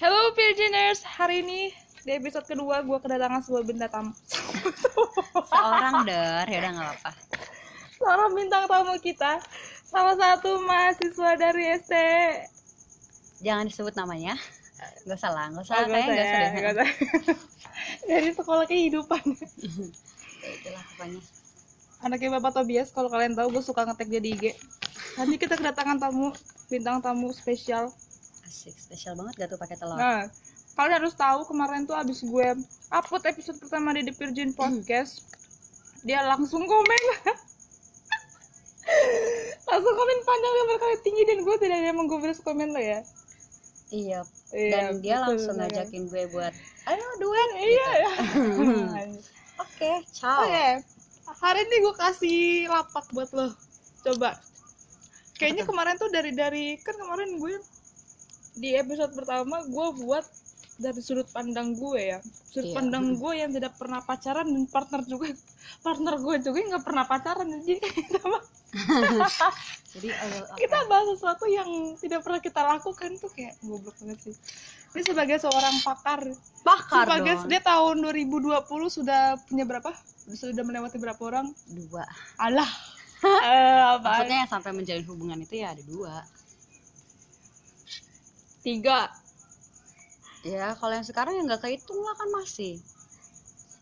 Hello Virginers, hari ini di episode kedua gue kedatangan sebuah benda tamu Seorang der, ya udah nggak apa-apa. Seorang bintang tamu kita Salah satu mahasiswa dari ST Jangan disebut namanya. Gak usah lah, gak usah. Oh, gak usah ya, nggak usah. Dari sekolah kehidupan Ya, itulah pokoknya. Anaknya Bapak Tobias, kalau kalian tahu gue suka ngetek dia di IG Nanti kita kedatangan tamu, bintang tamu spesial Asik, spesial banget gak tuh pakai telur. Nah, kalian harus tahu kemarin tuh abis gue upload episode pertama di The Virgin Podcast, dia langsung komen. langsung komen panjang lebar kali tinggi dan gue tidak ada yang menggubris komen lo ya. Iya. Iya, Dan dia betul, langsung betul. ngajakin gue buat, ayo duet. Iya. Oke, ciao. Oke, hari ini gue kasih lapak buat lo. Coba. Kayaknya kemarin tuh dari dari kan kemarin gue di episode pertama gue buat dari sudut pandang gue ya sudut Iya. pandang gue yang tidak pernah pacaran dan partner juga partner gue juga nggak pernah pacaran jadi kita, Jadi, apa? kita bahas sesuatu yang tidak pernah kita lakukan tuh kayak goblok banget sih ini sebagai seorang pakar bakar sebagai dong. dia tahun 2020 sudah punya berapa sudah melewati berapa orang Dua. alah eh, apa Maksudnya yang sampai menjalin hubungan itu ya ada dua. Tiga Ya, kalau yang sekarang ya nggak kehitung lah kan masih.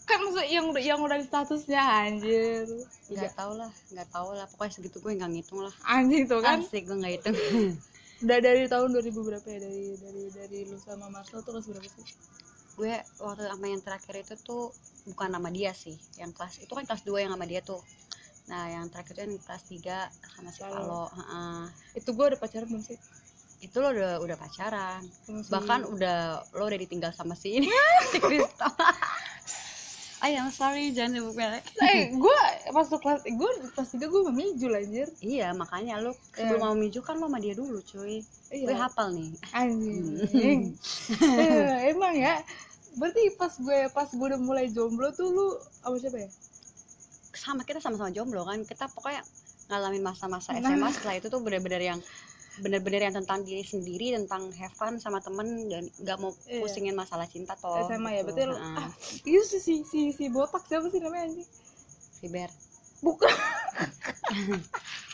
kan maksud yang udah yang udah di statusnya anjir Nggak tahu lah, nggak tahu lah. Pokoknya segitu gue nggak ngitung lah. anjing tuh kan Asik gue nggak hitung. udah dari tahun 2000 berapa ya dari dari dari lu sama Marcel tuh kelas berapa sih gue waktu sama yang terakhir itu tuh bukan nama dia sih yang kelas itu kan kelas 2 yang sama dia tuh nah yang terakhir itu yang kelas 3 sama si Palo. Palo heeh. itu gue udah pacaran belum sih itu lo udah udah pacaran. Si- bahkan udah lo udah ditinggal sama si ini si Krista. I am sorry jangan sebut merek. Eh gue masuk kelas gue kelas tiga gue sama Mijul anjir. Iya makanya lo sebelum mau miju kan lo sama dia dulu cuy. Gue iya hafal nih. Anjing. Eh, emang ya. Berarti pas gue pas gue udah mulai jomblo tuh lu sama siapa ya? Sama kita sama-sama jomblo kan. Kita pokoknya ngalamin masa-masa Nah. SMA setelah itu tuh bener-bener yang bener-bener yang tentang diri sendiri tentang have fun sama temen dan nggak mau Iya. pusingin masalah cinta toh SMA ya gitu. lu Heeh. ah itu si si si, si botak siapa sih namanya anjing Fiber bukan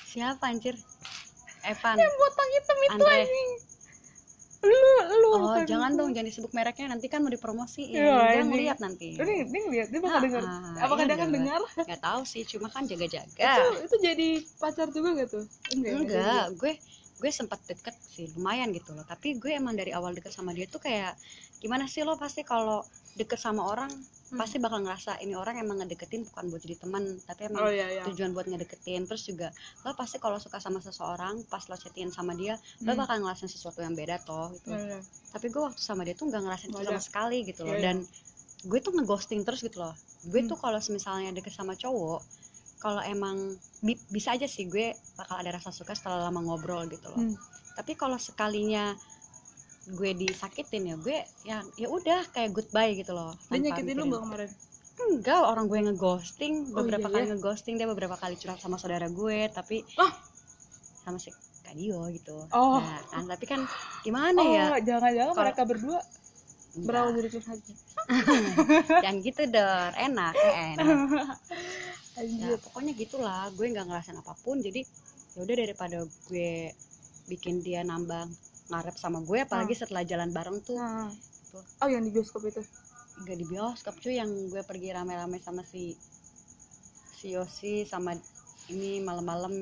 siapa anjir Evan yang botak hitam itu Andre. anjing lu lu oh bukan jangan itu. dong jangan disebut mereknya nanti kan mau dipromosiin Iya, dia ngeliat nanti ini ini lihat dia bakal Ah, dengar ah, apakah iya dia akan dong. dengar nggak tahu sih cuma kan jaga-jaga itu itu jadi pacar juga gak tuh enggak ya? enggak gue gue sempat deket sih lumayan gitu loh tapi gue emang dari awal deket sama dia tuh kayak gimana sih lo pasti kalau deket sama orang Hmm. pasti bakal ngerasa ini orang emang ngedeketin bukan buat jadi teman tapi emang oh iya iya tujuan buat ngedeketin terus juga lo pasti kalau suka sama seseorang pas lo chatting sama dia lo Hmm. bakal ngerasain sesuatu yang beda toh gitu Iya, iya. tapi gue waktu sama dia tuh nggak ngerasain itu sama sekali gitu loh Iya, iya. dan gue tuh ngeghosting terus gitu loh gue Hmm. tuh kalau misalnya deket sama cowok kalau emang bi- bisa aja sih gue bakal ada rasa suka setelah lama ngobrol gitu loh Hmm. tapi kalau sekalinya gue disakitin ya gue ya ya udah kayak goodbye gitu loh dia nyakitin lu gak kemarin enggak orang gue ngeghosting Oh, beberapa iya, kali iya? ngeghosting dia beberapa kali curhat sama saudara gue tapi Ah. sama si Kadio gitu Oh. nah kan tapi kan gimana oh ya jangan-jangan Kalau- mereka berdua berawal dari curhat yang gitu dor enak ya enak ya anjir pokoknya gitulah. Gue nggak ngerasain apa pun jadi ya udah daripada gue bikin dia nambah ngarep sama gue apalagi setelah jalan bareng tuh. Tuh. oh yang di bioskop itu? Nggak di bioskop cuy. Yang gue pergi rame-rame sama si si Yosi sama ini malam-malam.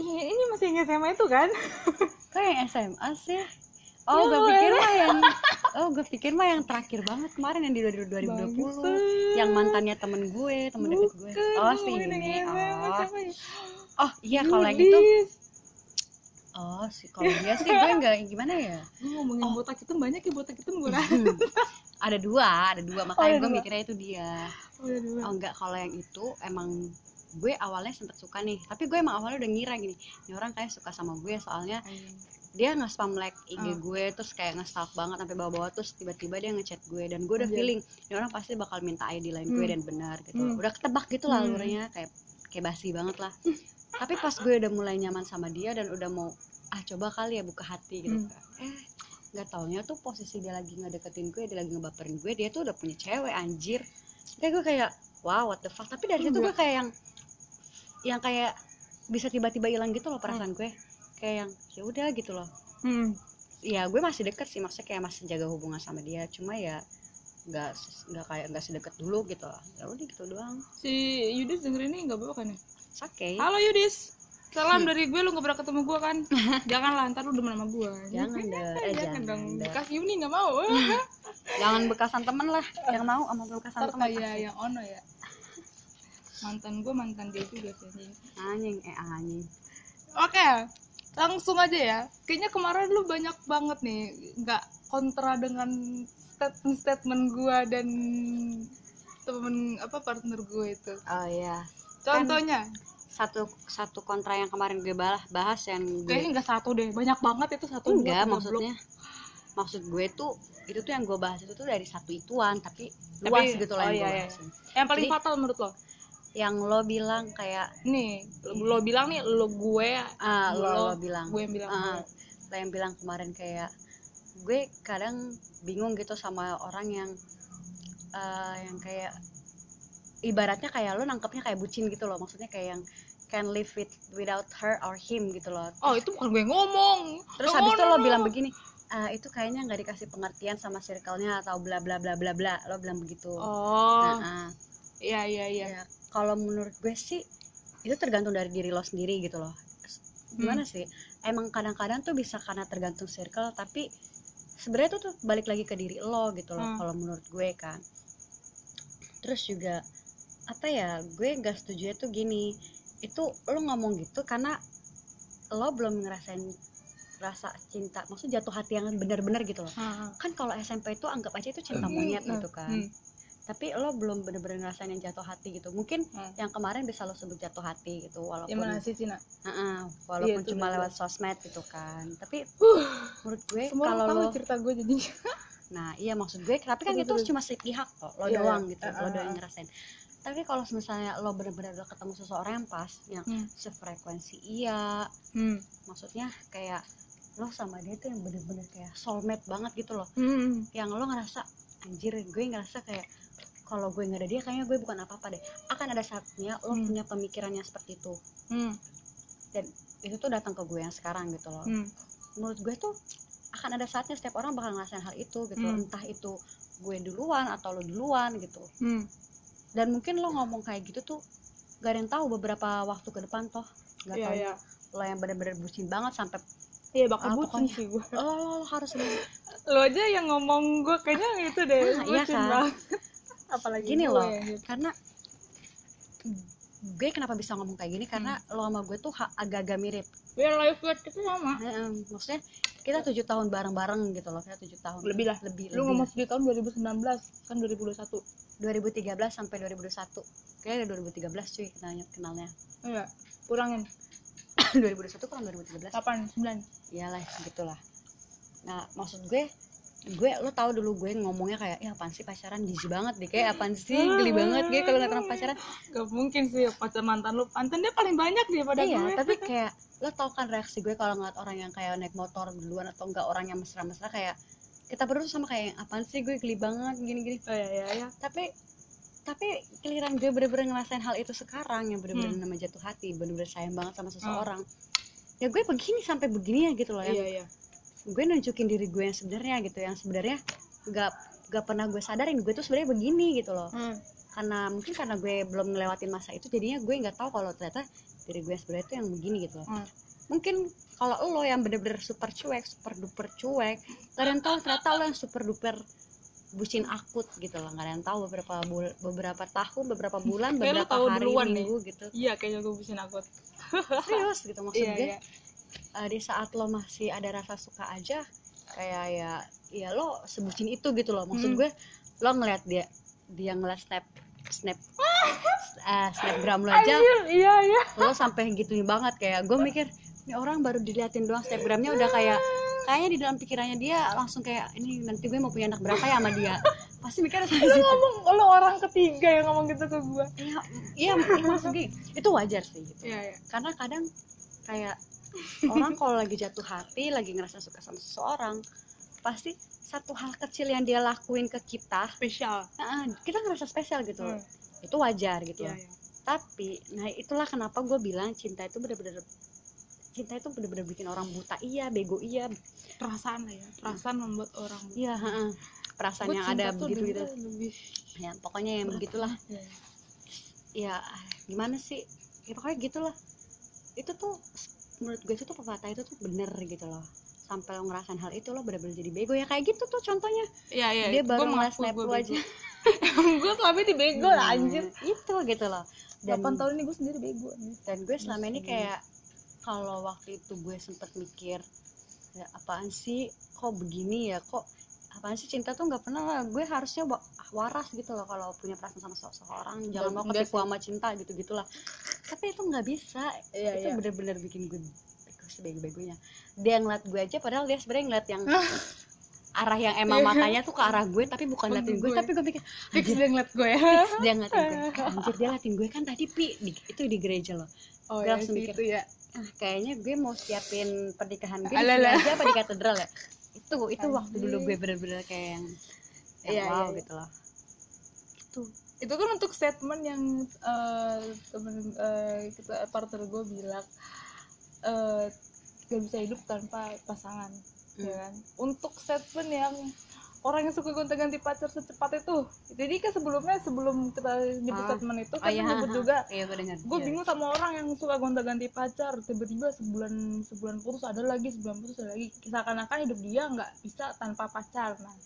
Ini masih yang SMA itu kan? Kok yang SMA sih? Oh Ya, gue pikir mah yang oh gue pikir mah yang terakhir banget kemarin yang di 2020 Bangsat. yang mantannya temen gue temen deket gue Bukan, oh si ini oh ya? oh iya kalau yang itu oh si kalau dia sih gue nggak gimana ya Lu ngomongin Oh. botak itu banyak ya botak itu gue rasa ada dua ada dua ada makanya gue dua. mikirnya itu dia oh, ada dua. oh enggak kalau yang itu emang gue awalnya sempet suka nih tapi gue emang awalnya udah ngira gini ini orang kayak suka sama gue soalnya Anjing. Dia nge-spam like IG Ah. gue terus kayak nge-stalk banget sampai bawa-bawa terus tiba-tiba dia ngechat gue dan gue udah Anjir. feeling ini orang pasti bakal minta ID lain gue Hmm. dan benar gitu Hmm. udah ketebak gitu lah Hmm. alurnya kayak kayak basi banget lah tapi pas gue udah mulai nyaman sama dia dan udah mau ah coba kali ya buka hati gitu Hmm. eh nggak taunya tuh posisi dia lagi ngedeketin gue dia lagi ngebaperin gue dia tuh udah punya cewek anjir kayak gue kayak wow what the fuck tapi dari situ gue kayak yang yang kayak bisa tiba-tiba hilang gitu loh perasaan gue kayak yang ya udah gitu loh. Hmm. ya gue masih deket sih maksudnya kayak masih jaga hubungan sama dia. Cuma ya nggak nggak kayak nggak sedekat dulu gitu loh ya udah gitu doang. Si Yudis dengerin ini nggak apa kan ya? Sakit halo Yudis. Salam Hmm. dari gue lu nggak pernah ketemu gue kan? Janganlah ntar lu demen sama gue jangan deh eh, jangan jangan dong. bekas Yuni nggak mau. Jangan bekasan temen lah. Yang mau sama bekasan temen kayak yang ono ya. Mantan gue mantan dia juga sih anjing. anjing eh anjing. Oke, langsung aja ya. Kayaknya kemarin lu banyak banget nih nggak kontra dengan statement-statement gua dan temen apa partner gue itu. oh iya Contohnya, satu satu kontra yang kemarin gue bahas bahas yang gue kayaknya nggak satu deh, banyak banget itu satu. dua, enggak tiga, maksudnya maksud gue tuh itu tuh yang gue bahas itu tuh dari satu ituan tapi Tapi- luas gitu lah oh yang gue iya, iya. bahasin blok. Yang paling Jadi- fatal menurut lo? Yang lo bilang kayak Nih, lo bilang nih lo gue, ah lo, Lo- lo bilang. gue yang bilang. Ah, lo yang bilang kemarin kayak gue kadang bingung gitu sama orang yang eh, yang kayak ibaratnya kayak lo nangkepnya kayak bucin gitu loh. Maksudnya kayak yang can live with without her or him gitu loh. Oh itu bukan gue ngomong. terus habis itu lo bilang begini "Ah, itu kayaknya nggak dikasih pengertian sama circle-nya atau bla bla bla bla bla. Lo bilang begitu. Oh, Nah, ah. Iya iya iya. ya kalau menurut gue sih itu tergantung dari diri lo sendiri gitu loh gimana Hmm. sih emang kadang-kadang tuh bisa karena tergantung circle tapi sebenarnya tuh, tuh balik lagi ke diri lo gitu loh Hmm. kalau menurut gue kan terus juga apa ya gue nggak setuju tuh gini itu lo ngomong gitu karena lo belum ngerasain rasa cinta maksudnya jatuh hati yang benar-benar gitu loh ah. kan kalau SMP itu anggap aja itu cinta monyet Nah, gitu kan hmm. Tapi lo belum bener-bener ngerasain yang jatuh hati gitu mungkin Hmm. yang kemarin bisa lo sebut jatuh hati gitu walaupun sih Cina? Heeh, walaupun Iya, cuma lewat sosmed gitu kan tapi Uh, menurut gue kalau lo cerita gue jadi. nah iya maksud gue tapi kan Terus, itu cuma sepihak kok lo Iya, doang iya. gitu Ah, lo ah, doang yang ngerasain tapi kalau misalnya lo bener-bener udah ketemu seseorang yang pas yang Hmm. sefrekuensi iya Hmm. maksudnya kayak lo sama dia tuh yang bener-bener kayak soulmate banget gitu loh Hmm. yang lo ngerasa anjir gue ngerasa kayak kalau gue nggak ada dia kayaknya gue bukan apa-apa deh akan ada saatnya lo Hmm. punya pemikiran yang seperti itu Hmm. dan itu tuh datang ke gue yang sekarang gitu loh Hmm. menurut gue tuh akan ada saatnya setiap orang bakal ngerasain hal itu gitu Hmm. entah itu gue duluan atau lo duluan gitu Hmm. dan mungkin lo ngomong kayak gitu tuh gak ada yang tahu beberapa waktu ke depan toh gak Iya tahu iya. lo yang bener-bener bucin banget sampai Iya bakal Ah, bucin sih gue. lo, lo, lo harus Lo aja yang ngomong gue kayaknya itu deh. Nah, iya kan? banget. Apalagi gini gue, loh gitu. karena gue kenapa bisa ngomong kayak gini karena Hmm. lo sama gue tuh agak-agak mirip Biar life goal kita sama. Heeh, maksudnya kita tujuh tahun bareng-bareng gitu loh kita tujuh tahun Lebih lah. lebih Lu lebih ngomong di tahun 2019 kan 2021. 2013 sampai 2021 kayaknya dari 2013 cuy kenalnya kenalnya Iya. Kurangin 2021 kurang 2013 8 9. iyalah segitulah nah maksud gue gue lo tau dulu gue ngomongnya kayak ya apaan sih pacaran jijik banget deh kayak apaan sih geli banget gue kalau ngeliat orang pacaran Gak mungkin sih pacar mantan lu. Mantan dia paling banyak dia pada iya gue. tapi kayak lo tau kan reaksi gue kalau ngeliat orang yang kayak naik motor duluan atau enggak orang yang mesra-mesra kayak kita berdua sama kayak apaan sih gue geli banget gini-gini Oh iya iya iya. tapi tapi giliran gue bener-bener ngerasain hal itu sekarang yang bener-bener Hmm. nama jatuh hati bener-bener sayang banget sama seseorang ya gue begini sampai begini ya gitu loh yang Iya iya. Gue nunjukin diri gue yang sebenarnya gitu yang sebenarnya gak gak pernah gue sadarin gue tuh sebenarnya begini gitu loh Hmm. karena mungkin karena gue belum ngelewatin masa itu jadinya gue nggak tahu kalau ternyata diri gue sebenarnya tuh yang begini gitu loh Hmm. mungkin kalau lo yang bener-bener super cuek super duper cuek yang tahu ternyata lo yang super duper bucin akut gitu loh gak ada yang tahu beberapa bul- beberapa tahun beberapa bulan beberapa tahu hari duluan nih. minggu gitu Iya kayaknya gue bucin akut. serius gitu maksud Iya gue iya. Eh, di saat lo masih ada rasa suka aja kayak ya ya lo sebutin itu gitu loh maksud Hmm. gue lo ngeliat dia dia ngeliat snap snap eh, snapgram lo aja iya iya. lo sampai gituin banget kayak gue mikir ini orang baru diliatin doang snapgramnya udah kayak kayaknya di dalam pikirannya dia langsung kayak ini nanti gue mau punya anak berapa ya sama dia pasti mikirnya sampai Lu situ ngomong lo orang ketiga yang ngomong gitu ke gue. iya iya maksud gue itu wajar sih gitu Iya iya. karena kadang kayak orang kalau lagi jatuh hati lagi ngerasa suka sama seseorang pasti satu hal kecil yang dia lakuin ke kita spesial kita ngerasa spesial gitu. Hmm. itu wajar gitu loh. iya. tapi nah itulah kenapa gue bilang cinta itu bener-bener cinta itu bener-bener bikin orang buta iya bego iya perasaan lah ya perasaan membuat orang iya heeh. perasaan Gua yang ada begitu gitu lebih ya pokoknya yang begitulah Iya. ya gimana sih ya pokoknya gitulah itu tuh menurut gue itu tuh pepatah itu tuh bener gitu loh. Sampai lo ngerasain hal itu lo bener-bener jadi bego. Ya kayak gitu tuh contohnya. Iya, iya. dia baru ngeles snap lu aja. Gue selama ini bego lah Nah, anjir. itu gitu loh. Dan 8 tahun ini gue sendiri bego nih dan gue selama ini kayak kalau waktu itu gue sempet mikir ya apaan sih? Kok begini ya? Kok apaan sih cinta tuh nggak pernah lah? Gue harusnya wa- waras gitu loh kalau punya perasaan sama seseorang. Jangan mau ketipu sama cinta gitu gitulah tapi itu nggak bisa Iya, itu iya. bener-bener bikin gue bego sebego-begonya dia ngeliat gue aja padahal dia sebenarnya ngeliat yang arah yang emang Iya. matanya tuh ke arah gue tapi bukan ngeliatin gue gue. tapi gue pikir fix dia ngeliat gue ya fix dia ngeliatin gue anjir dia ngeliatin gue kan tadi pi di- itu di gereja loh oh Gue ya langsung mikir. ya ah, kayaknya gue mau siapin pernikahan gue di sini lah. aja apa di katedral ya itu itu waktu Anjir. dulu gue bener-bener kayak yang, yang Iya, wow iya, iya. gitu loh itu itu kan untuk statement yang eh, temen eh, kita partner gue bilang eh gak bisa hidup tanpa pasangan Hmm. ya kan untuk statement yang orang yang suka gonta-ganti pacar secepat itu jadi kan sebelumnya sebelum kita nyebut Ah. statement itu oh kan iya nyebut juga iya gue Iya. bingung sama orang yang suka gonta-ganti pacar tiba-tiba sebulan sebulan putus ada lagi sebulan putus ada lagi seakan-akan hidup dia nggak bisa tanpa pacar nah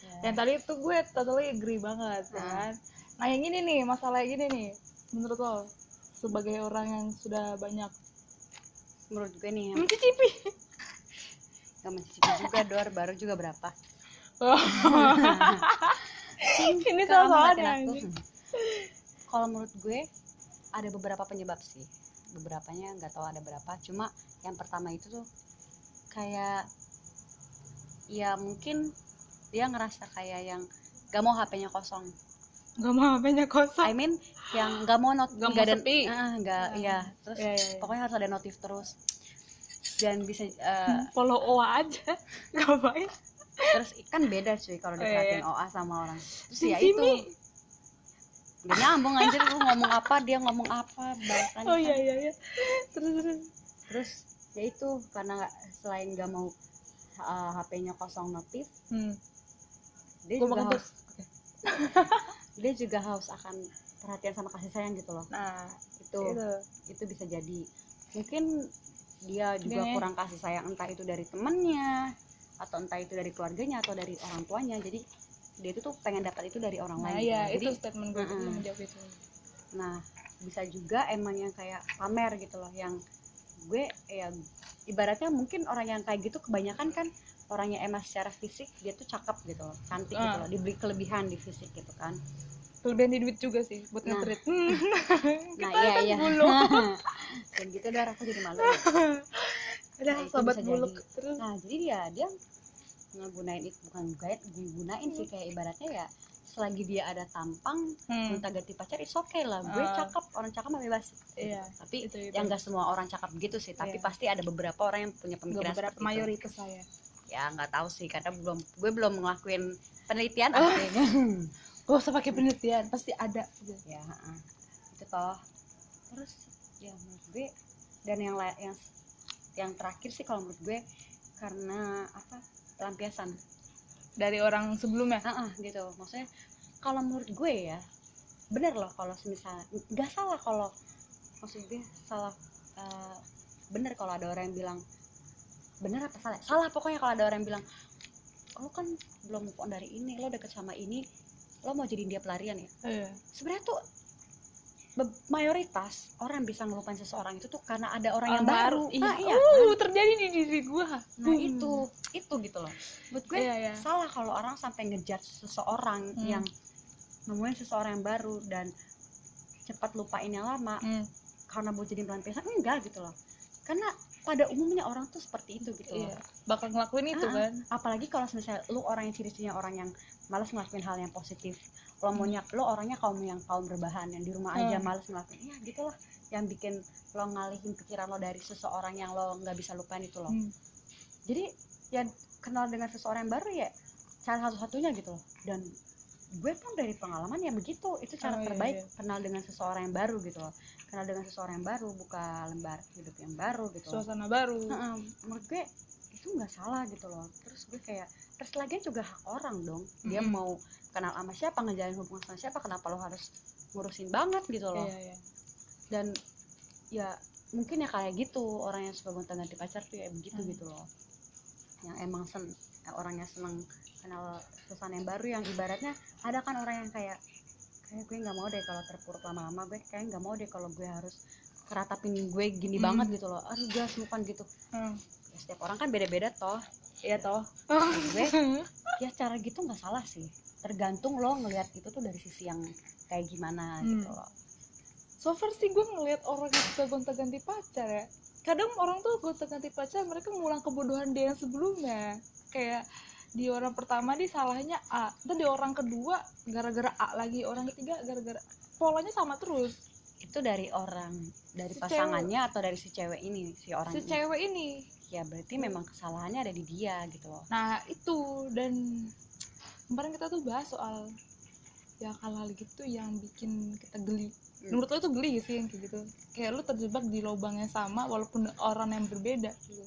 Iya. yang tadi itu gue totally agree banget Hmm. kan nah yang ini nih masalah yang ini nih menurut lo sebagai orang yang sudah banyak. Menurut gue nih yang mencicipi. Gak mencicipi juga dor. Baru juga berapa? Ini Kalau salah aku, anjing. kalau menurut gue ada beberapa penyebab sih. Beberapanya nggak tahu ada berapa. Cuma yang pertama itu tuh kayak ya mungkin dia ngerasa kayak yang gak mau HP-nya kosong nggak mau hpnya I kosong mean yang nggak mau not Nggak ada sepi. ah, nggak Ah. ya terus Iya, iya, iya. pokoknya harus ada notif terus dan bisa eh, follow OA aja ngapain terus kan beda cuy kalau Oh, iya, diperhatiin iya. OA sama orang terus ya itu nggak nyambung anjir lu ngomong apa dia ngomong apa bahasannya oh kan. iya iya iya terus terus terus ya itu karena nggak selain nggak mau uh, HP-nya kosong notif hmm. dia gue juga terus dia juga haus akan perhatian sama kasih sayang gitu loh. Nah itu itu itu bisa jadi. Mungkin dia juga Gini. kurang kasih sayang entah itu dari temennya atau entah itu dari keluarganya atau dari orang tuanya. Jadi dia itu tuh pengen dapat itu dari orang nah lain gitu. iya jadi itu statement gue mm menjawab itu. Nah bisa juga emang yang kayak pamer gitu loh. Yang gue ya ibaratnya mungkin orang yang kayak gitu kebanyakan kan orangnya emang secara fisik dia tuh cakep gitu loh cantik gitu Ah. loh dibeli kelebihan di fisik gitu kan kelebihan di duit juga sih buat Nah. nge-treat nah Kita iya kan iya bulu. dan gitu udah aku jadi malu ya. udah Nah, sobat buluk jadi. terus nah jadi dia dia ngegunain itu bukan guide gunain sih kayak ibaratnya ya selagi dia ada tampang hmm. minta ganti pacar it's okay lah gue Ah. cakep orang cakep mah bebas Iya, tapi itu, itu. yang enggak semua orang cakep gitu sih tapi Iya. pasti ada beberapa orang yang punya pemikiran beberapa mayoritas saya ya nggak tahu sih karena belum gue belum ngelakuin penelitian Ah. apa ya. gak usah pakai penelitian pasti ada ya heeh. itu toh terus ya menurut gue dan yang yang yang terakhir sih kalau menurut gue karena apa pelampiasan dari orang sebelumnya Heeh, gitu maksudnya kalau menurut gue ya bener loh kalau misal nggak salah kalau maksud gue salah eh, bener kalau ada orang yang bilang bener apa salah? Salah pokoknya kalau ada orang yang bilang lo kan belum move on dari ini lo deket sama ini lo mau jadi dia pelarian ya? Iya. sebenarnya tuh mayoritas orang bisa ngelupain seseorang itu tuh karena ada orang, yang Orang baru, iya, Nah, iya uh terjadi di diri gua. Nah itu itu gitu loh. Buat gue Iya, iya. salah kalau orang sampai ngejudge seseorang Hmm. yang nemuin seseorang yang baru dan cepat lupain yang lama Hmm, karena mau jadi pelampiasan enggak gitu loh. Karena pada umumnya orang tuh seperti itu gitu iya bakal ngelakuin itu Ah, kan. Apalagi kalau misalnya lu orang yang ciri-cirinya orang yang malas ngelakuin hal yang positif. Lo Hmm. maunya lo orangnya kaum yang kaum berbahan yang di rumah aja Hmm. malas ngelakuin. Ya gitulah yang bikin lo ngalihin pikiran lo dari seseorang yang lo nggak bisa lupain itu loh. Hmm. jadi ya kenal dengan seseorang yang baru ya cara satu-satunya gitu loh. Dan gue pun dari pengalaman ya begitu. Itu cara Oh, iya, terbaik iya. kenal dengan seseorang yang baru gitu loh. Kenal dengan seseorang yang baru buka lembar hidup yang baru gitu. Loh suasana baru. Heeh, menurut gue itu nggak salah gitu loh. Terus gue kayak terus lagian juga hak orang dong. Dia Mm-mm. mau kenal sama siapa ngejalin hubungan sama siapa kenapa lo harus ngurusin banget gitu loh. Iya iya. Dan ya mungkin ya kayak gitu orang yang suka gonta ganti pacar tuh ya begitu Hmm. gitu loh. Yang emang sen orangnya seneng kenal suasana yang baru yang ibaratnya ada kan orang yang kayak kayak gue nggak mau deh kalau terpuruk lama-lama gue kayak nggak mau deh kalau gue harus keratapin gue gini Hmm. banget gitu loh. Aduh gue sumukan gitu. Hmm. ya, setiap orang kan beda-beda toh. Iya toh. Gue ya cara gitu nggak salah sih. Tergantung lo ngelihat itu tuh dari sisi yang kayak gimana Hmm. gitu loh. So far sih gue ngeliat orang yang suka gonta ganti pacar ya. Kadang orang tuh gonta ganti pacar mereka ngulang kebodohan dia yang sebelumnya kayak di orang pertama dia salahnya A dan di orang kedua gara-gara A lagi orang ketiga gara-gara polanya sama terus. Itu dari orang dari Si pasangannya atau dari si cewek ini si orang si ini? cewek ini. Ya berarti memang kesalahannya ada di dia gitu loh. Nah itu dan kemarin kita tuh bahas soal ya hal-hal gitu yang bikin kita geli. Hmm. menurut lo itu geli gak sih yang kayak gitu. Kayak lo terjebak di lubang yang sama walaupun orang yang berbeda gitu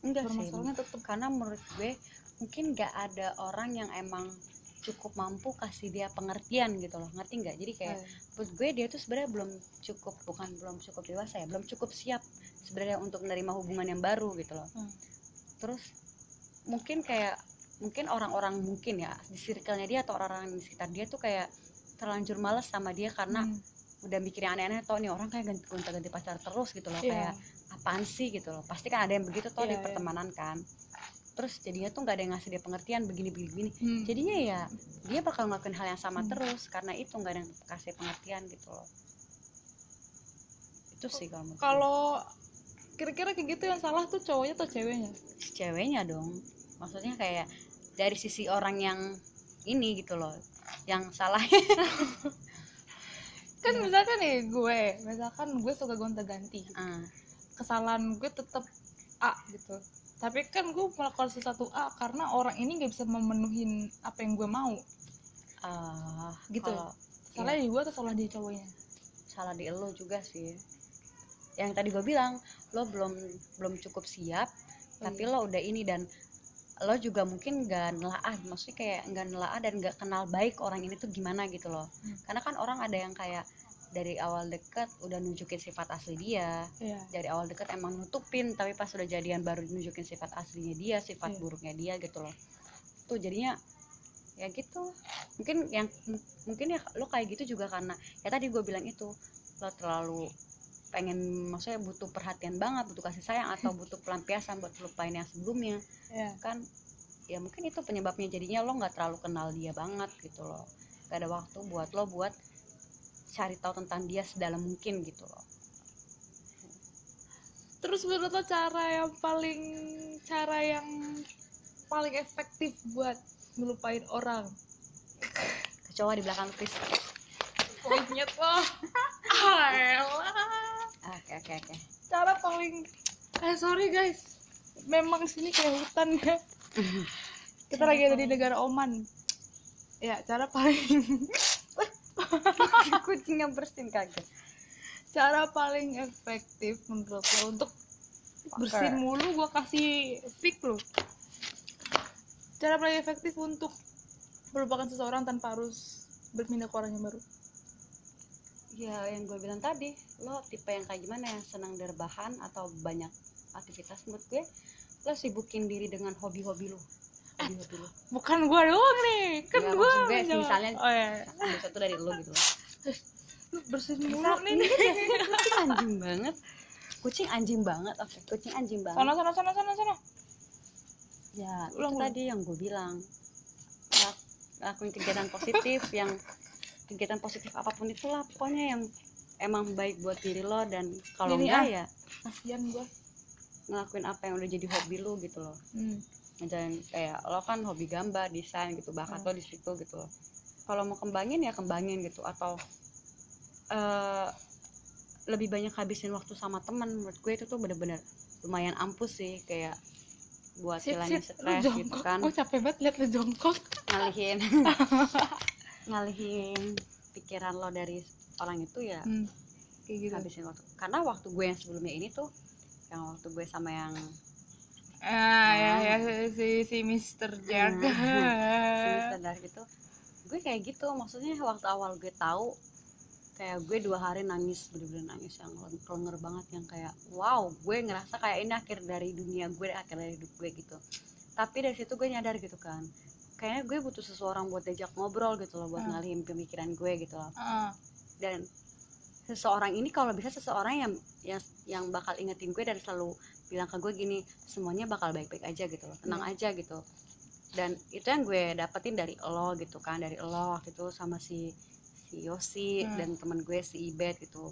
enggak sih permasalahannya tetap karena menurut gue mungkin nggak ada orang yang emang cukup mampu kasih dia pengertian gitu loh ngerti nggak jadi kayak menurut gue dia tuh sebenarnya belum cukup bukan belum cukup dewasa ya belum cukup siap sebenarnya untuk menerima hubungan yang baru gitu loh Hmm. terus mungkin kayak mungkin orang-orang mungkin ya di circle-nya dia atau orang-orang di sekitar dia tuh kayak terlanjur males sama dia karena Hmm. udah mikir yang aneh-aneh toh nih orang kayak ganti ganti pacar terus gitu loh Iya. kayak apaan sih? gitu loh. Pasti kan ada yang begitu toh Iya, di iya. pertemanan kan. Terus jadinya tuh nggak ada yang ngasih dia pengertian begini begini begini Hmm. jadinya ya dia bakal ngelakuin hal yang sama Hmm. terus karena itu nggak ada yang kasih pengertian gitu loh. Itu sih kalau kalau kira-kira kayak gitu yang salah tuh cowoknya atau ceweknya? Ceweknya dong. Maksudnya kayak dari sisi orang yang ini gitu loh yang salah. Kan misalkan nih gue misalkan gue suka gonta ganti Ah, kesalahan gue tetap A gitu tapi kan gue melakukan sesuatu A karena orang ini gak bisa memenuhi apa yang gue mau ah, Gitu. kalau salah di gue atau salah di cowoknya salah di lo juga sih yang tadi gue bilang lo belum belum cukup siap Oh, tapi iya. lo udah ini dan lo juga mungkin nggak nelaah maksudnya kayak nggak nelaah dan nggak kenal baik orang ini tuh gimana gitu loh Hmm. karena kan orang ada yang kayak dari awal deket udah nunjukin sifat asli dia Iya. dari awal deket emang nutupin tapi pas udah jadian baru nunjukin sifat aslinya dia sifat Iya. buruknya dia gitu loh tuh jadinya ya gitu mungkin yang mungkin ya lo kayak gitu juga karena ya tadi gue bilang itu lo terlalu pengen maksudnya butuh perhatian banget butuh kasih sayang atau butuh pelampiasan buat lupain yang sebelumnya Iya. kan ya mungkin itu penyebabnya jadinya lo nggak terlalu kenal dia banget gitu loh gak ada waktu buat lo buat cari tahu tentang dia sedalam mungkin gitu loh. Terus menurut lo cara yang paling cara yang paling efektif buat melupain orang? Kecoa di belakang Chris. Konyet lo oke oke oke. Cara paling eh sorry guys. Memang sini kayak hutan ya. Kita lagi ada di negara Oman. Ya cara paling kucing yang bersin kaget. Cara paling efektif menurut lo untuk bersin mulu gua kasih fix lo. Cara paling efektif untuk melupakan seseorang tanpa harus berpindah ke orang yang baru. Ya yang gue bilang tadi lo tipe yang kayak gimana? Yang senang berbahan atau banyak aktivitas menurut gue lo sibukin diri dengan hobi-hobi lo. Hobi-hobi lo. Bukan gua doang nih kan Ya, gue misalnya- oh ya ambil satu dari lo gitu. loh lu bersin mulu nih. ini dia sih, kucing anjing banget. Kucing anjing banget oke. Kucing anjing banget. Sana sana sana sana sana ya Ulang, itu ulang. tadi yang gue bilang. Lak- lakuin kegiatan positif yang kegiatan positif apa pun itulah pokoknya yang emang baik buat diri lo dan kalau enggak ah. ya kasihan gua. Ngelakuin apa yang udah jadi hobi lo gitu loh. Hmm. ngejalan kayak lo kan hobi gambar desain gitu bakat Hmm. lo di situ gitu loh kalau mau kembangin ya kembangin gitu atau eh lebih banyak habisin waktu sama teman menurut gue itu tuh bener-bener lumayan ampuh sih kayak buat hilangin stres gitu kan Gue capek banget liat lu jongkok. ngalihin ngalihin pikiran lo dari orang itu ya Hmm. Kayak gitu. habisin waktu karena waktu gue yang sebelumnya ini tuh yang waktu gue sama yang Ah, ya, ya, si, si Mr. Jack. semester dari itu gue kayak gitu. Maksudnya waktu awal gue tahu kayak gue dua hari nangis bener-bener nangis yang leng- lenger banget yang kayak wow gue ngerasa kayak ini akhir dari dunia gue akhir dari hidup gue gitu. Tapi dari situ gue nyadar gitu kan kayaknya gue butuh seseorang buat diajak ngobrol gitu loh buat Hmm. ngalihin pemikiran gue gitu loh. Ah, dan seseorang ini kalau bisa seseorang yang yang yang bakal ingetin gue dan selalu bilang ke gue gini semuanya bakal baik-baik aja gitu loh tenang Iya. aja gitu dan itu yang gue dapetin dari lo gitu kan dari lo waktu itu sama si si Yosi Hmm. dan temen gue si Ibet gitu.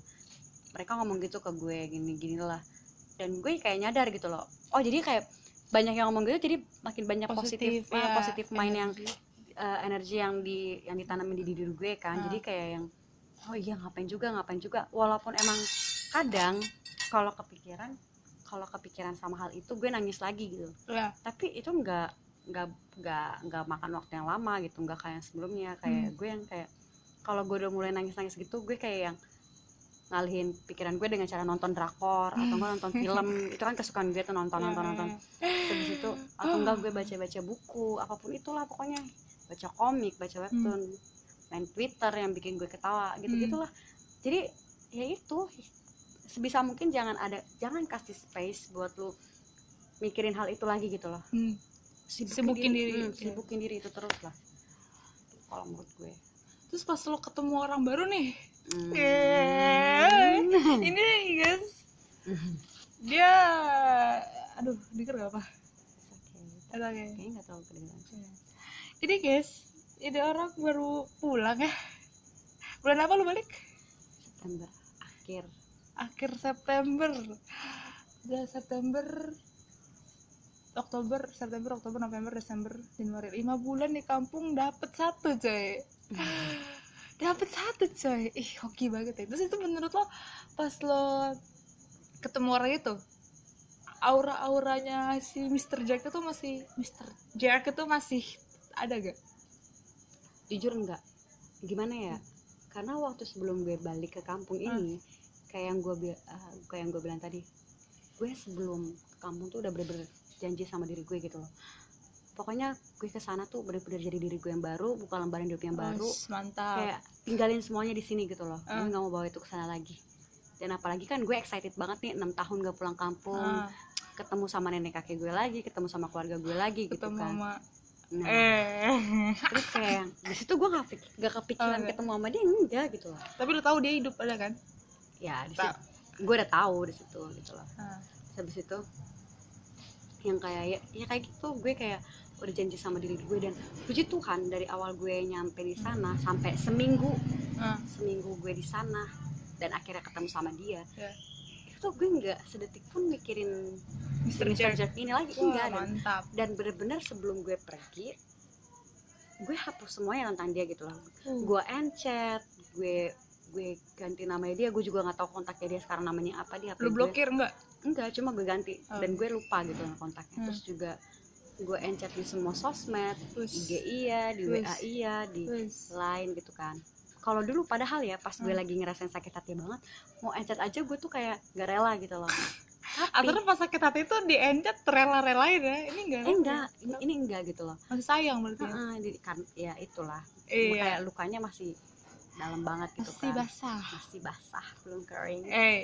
Mereka ngomong gitu ke gue gini gini lah. Dan gue kayak nyadar gitu loh. Oh jadi kayak banyak yang ngomong gitu jadi makin banyak positif positif, ya, positif mind yang energi. eh, energi yang di yang ditanamin di diri gue kan. Ah. jadi kayak yang oh iya ngapain juga ngapain juga. Walaupun emang kadang kalau kepikiran kalau kepikiran sama hal itu gue nangis lagi gitu. Ya, tapi itu nggak nggak nggak nggak makan waktu yang lama gitu nggak kayak yang sebelumnya. Kayak Hmm. gue yang kayak kalau gue udah mulai nangis nangis gitu gue kayak yang ngalihin pikiran gue dengan cara nonton drakor atau enggak nonton film. Itu kan kesukaan gue tuh nonton nonton nonton. Ya. habis itu atau enggak gue baca baca buku apa pun itulah pokoknya. Baca komik baca webtoon main twitter yang bikin gue ketawa gitu gitulah. Jadi ya itu sebisa mungkin jangan ada jangan kasih space buat lu mikirin hal itu lagi gitu loh. Hmm. Sibukin diri. Hmm, sibukin diri itu terus lah kalau menurut gue Terus pas lo ketemu orang baru nih, Hmm. Eh, ini guys, dia, aduh, denger gak apa? Oke. Kayak. kayaknya nggak tahu kedengeran Ini guys, ini orang baru pulang ya. Bulan apa lu balik? September akhir Akhir September. Ya September, Oktober, September, Oktober, November, Desember, Januari. Lima bulan di kampung dapet satu coy. dapet satu coy. Ih hoki banget ya. Terus itu menurut lo pas lo ketemu orang itu aura-auranya si Mr. Jack itu masih Mr. Jack itu masih ada gak? jujur enggak gimana ya karena waktu sebelum gue balik ke kampung ini kayak yang gue ah, kayak yang gue bilang tadi gue sebelum ke kampung tuh udah bener-bener janji sama diri gue gitu loh. Pokoknya gue ke sana tuh bener-bener jadi diri gue yang baru buka lembaran hidup yang baru. Mantap. kayak tinggalin semuanya di sini gitu loh. Ah. gue nggak mau bawa itu ke sana lagi. Dan apalagi kan gue excited banget nih enam tahun gak pulang kampung. Ah, ketemu sama nenek kakek gue lagi ketemu sama keluarga gue lagi gitu ketemu kan. sama nah eh. terus kayak di situ gue gak, gak kepikiran Oh, ketemu sama dia enggak gitu loh. Tapi lu tahu dia hidup ada kan? Ya di situ. Gue udah tahu di situ gitu loh. Terus habis itu yang kayak ya, ya kayak gitu gue kayak udah janji sama diri gue dan puji Tuhan dari awal gue nyampe di sana sampai seminggu Ah. seminggu gue di sana dan akhirnya ketemu sama dia Ya. itu tuh gue nggak sedetik pun mikirin Mr. Mr. Jack. Jack ini lagi Wah, enggak dan mantap dan bener-bener sebelum gue pergi gue hapus semuanya tentang dia gitu loh Uh, gue encet gue gue ganti namanya dia gue juga nggak tahu kontaknya dia sekarang namanya apa dia lu blokir enggak enggak cuma gue ganti. Oh. dan gue lupa gitu kontaknya. Hmm. terus juga gue encet di semua sosmed. Wes. IG iya di. WA iya di lain gitu kan. Kalau dulu padahal ya pas gue Hmm. lagi ngerasain sakit hati banget mau encet aja gue tuh kayak gak rela gitu loh. Tapi Atau pas sakit hati itu diencet rela-relain ya? Ini enggak eh, enggak ini, ini enggak gitu loh. Masih sayang berarti ya? Heeh, di- kan ya itulah. Iya. Kayak lukanya masih dalam banget gitu masih kan. basah. Masih basah belum kering. Eh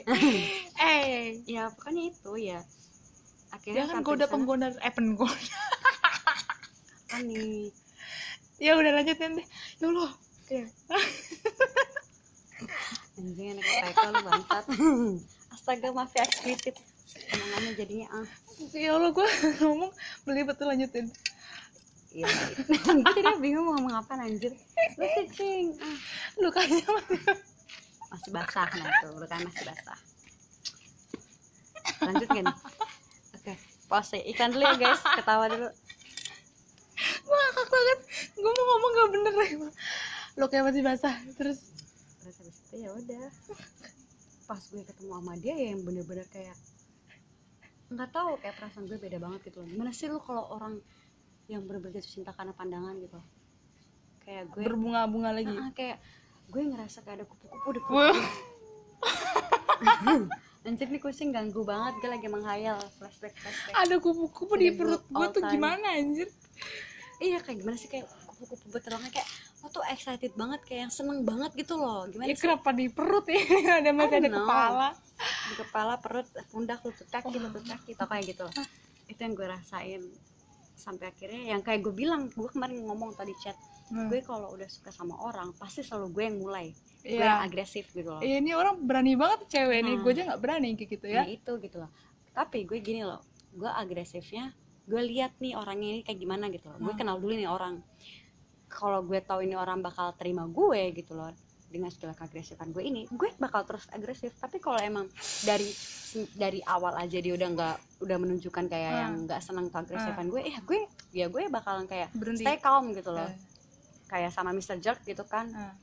eh. Ya pokoknya itu ya. Akhirnya jangan goda penggoda eh penggoda apa nih? Ya udah lanjutin deh. Ya Allah. Ya. anjing anak TK lu bangsat. Astaga maaf ya eksplisit omongannya jadinya ah. Ya Allah gue ngomong beli betul lanjutin iya. Jadi bingung mau ngomong apa anjir. Lu sih cing. Ah. Lukanya masih masih basah nah itu kan masih basah. Lanjut kan oke. Pause. Iklan dulu ya guys. Ketawa dulu. Gue ngakak banget. Gue mau ngomong gak bener deh kayak masih basah. Terus. Terus habis itu ya udah. Pas gue ketemu sama dia ya yang bener-bener kayak nggak tahu kayak perasaan gue beda banget gitu. Loh gimana sih lu kalau orang yang bener-bener jatuh cinta karena pandangan gitu. Kayak gue berbunga-bunga lagi. Ah, ah, kayak gue ngerasa kayak ada kupu-kupu di perut anjir nih kucing ganggu banget gue lagi menghayal flashback flashback. Ada kupu-kupu di perut gue tuh time. gimana anjir? Iya kayak gimana sih kayak kupu-kupu beterangnya kayak lo tuh excited banget kayak yang seneng banget gitu loh. Gimana ya sih? kenapa di perut ya? Ada masih ada know. kepala. Di kepala perut pundak lutut kaki lutut kaki tau kayak gitu. Itu yang gue rasain sampai akhirnya yang kayak gue bilang gue kemarin ngomong tadi chat Hmm. gue kalau udah suka sama orang pasti selalu gue yang mulai gue yang Iya. agresif gitu loh Iya, ini orang berani banget cewek nih Hmm. gue aja nggak berani kayak gitu ya Nah, itu gitu loh tapi gue gini loh gue agresifnya gue lihat nih orangnya ini kayak gimana gitu loh gue Hmm. kenal dulu nih orang kalau gue tahu ini orang bakal terima gue gitu loh dengan segala keagresifan gue ini gue bakal terus agresif tapi kalau emang dari dari awal aja dia udah nggak udah menunjukkan kayak Hmm. yang nggak senang keagresifan gue ya gue ya gue bakalan kayak berhenti stay calm gitu loh Eh, kayak sama Mr. Jerk gitu kan eh.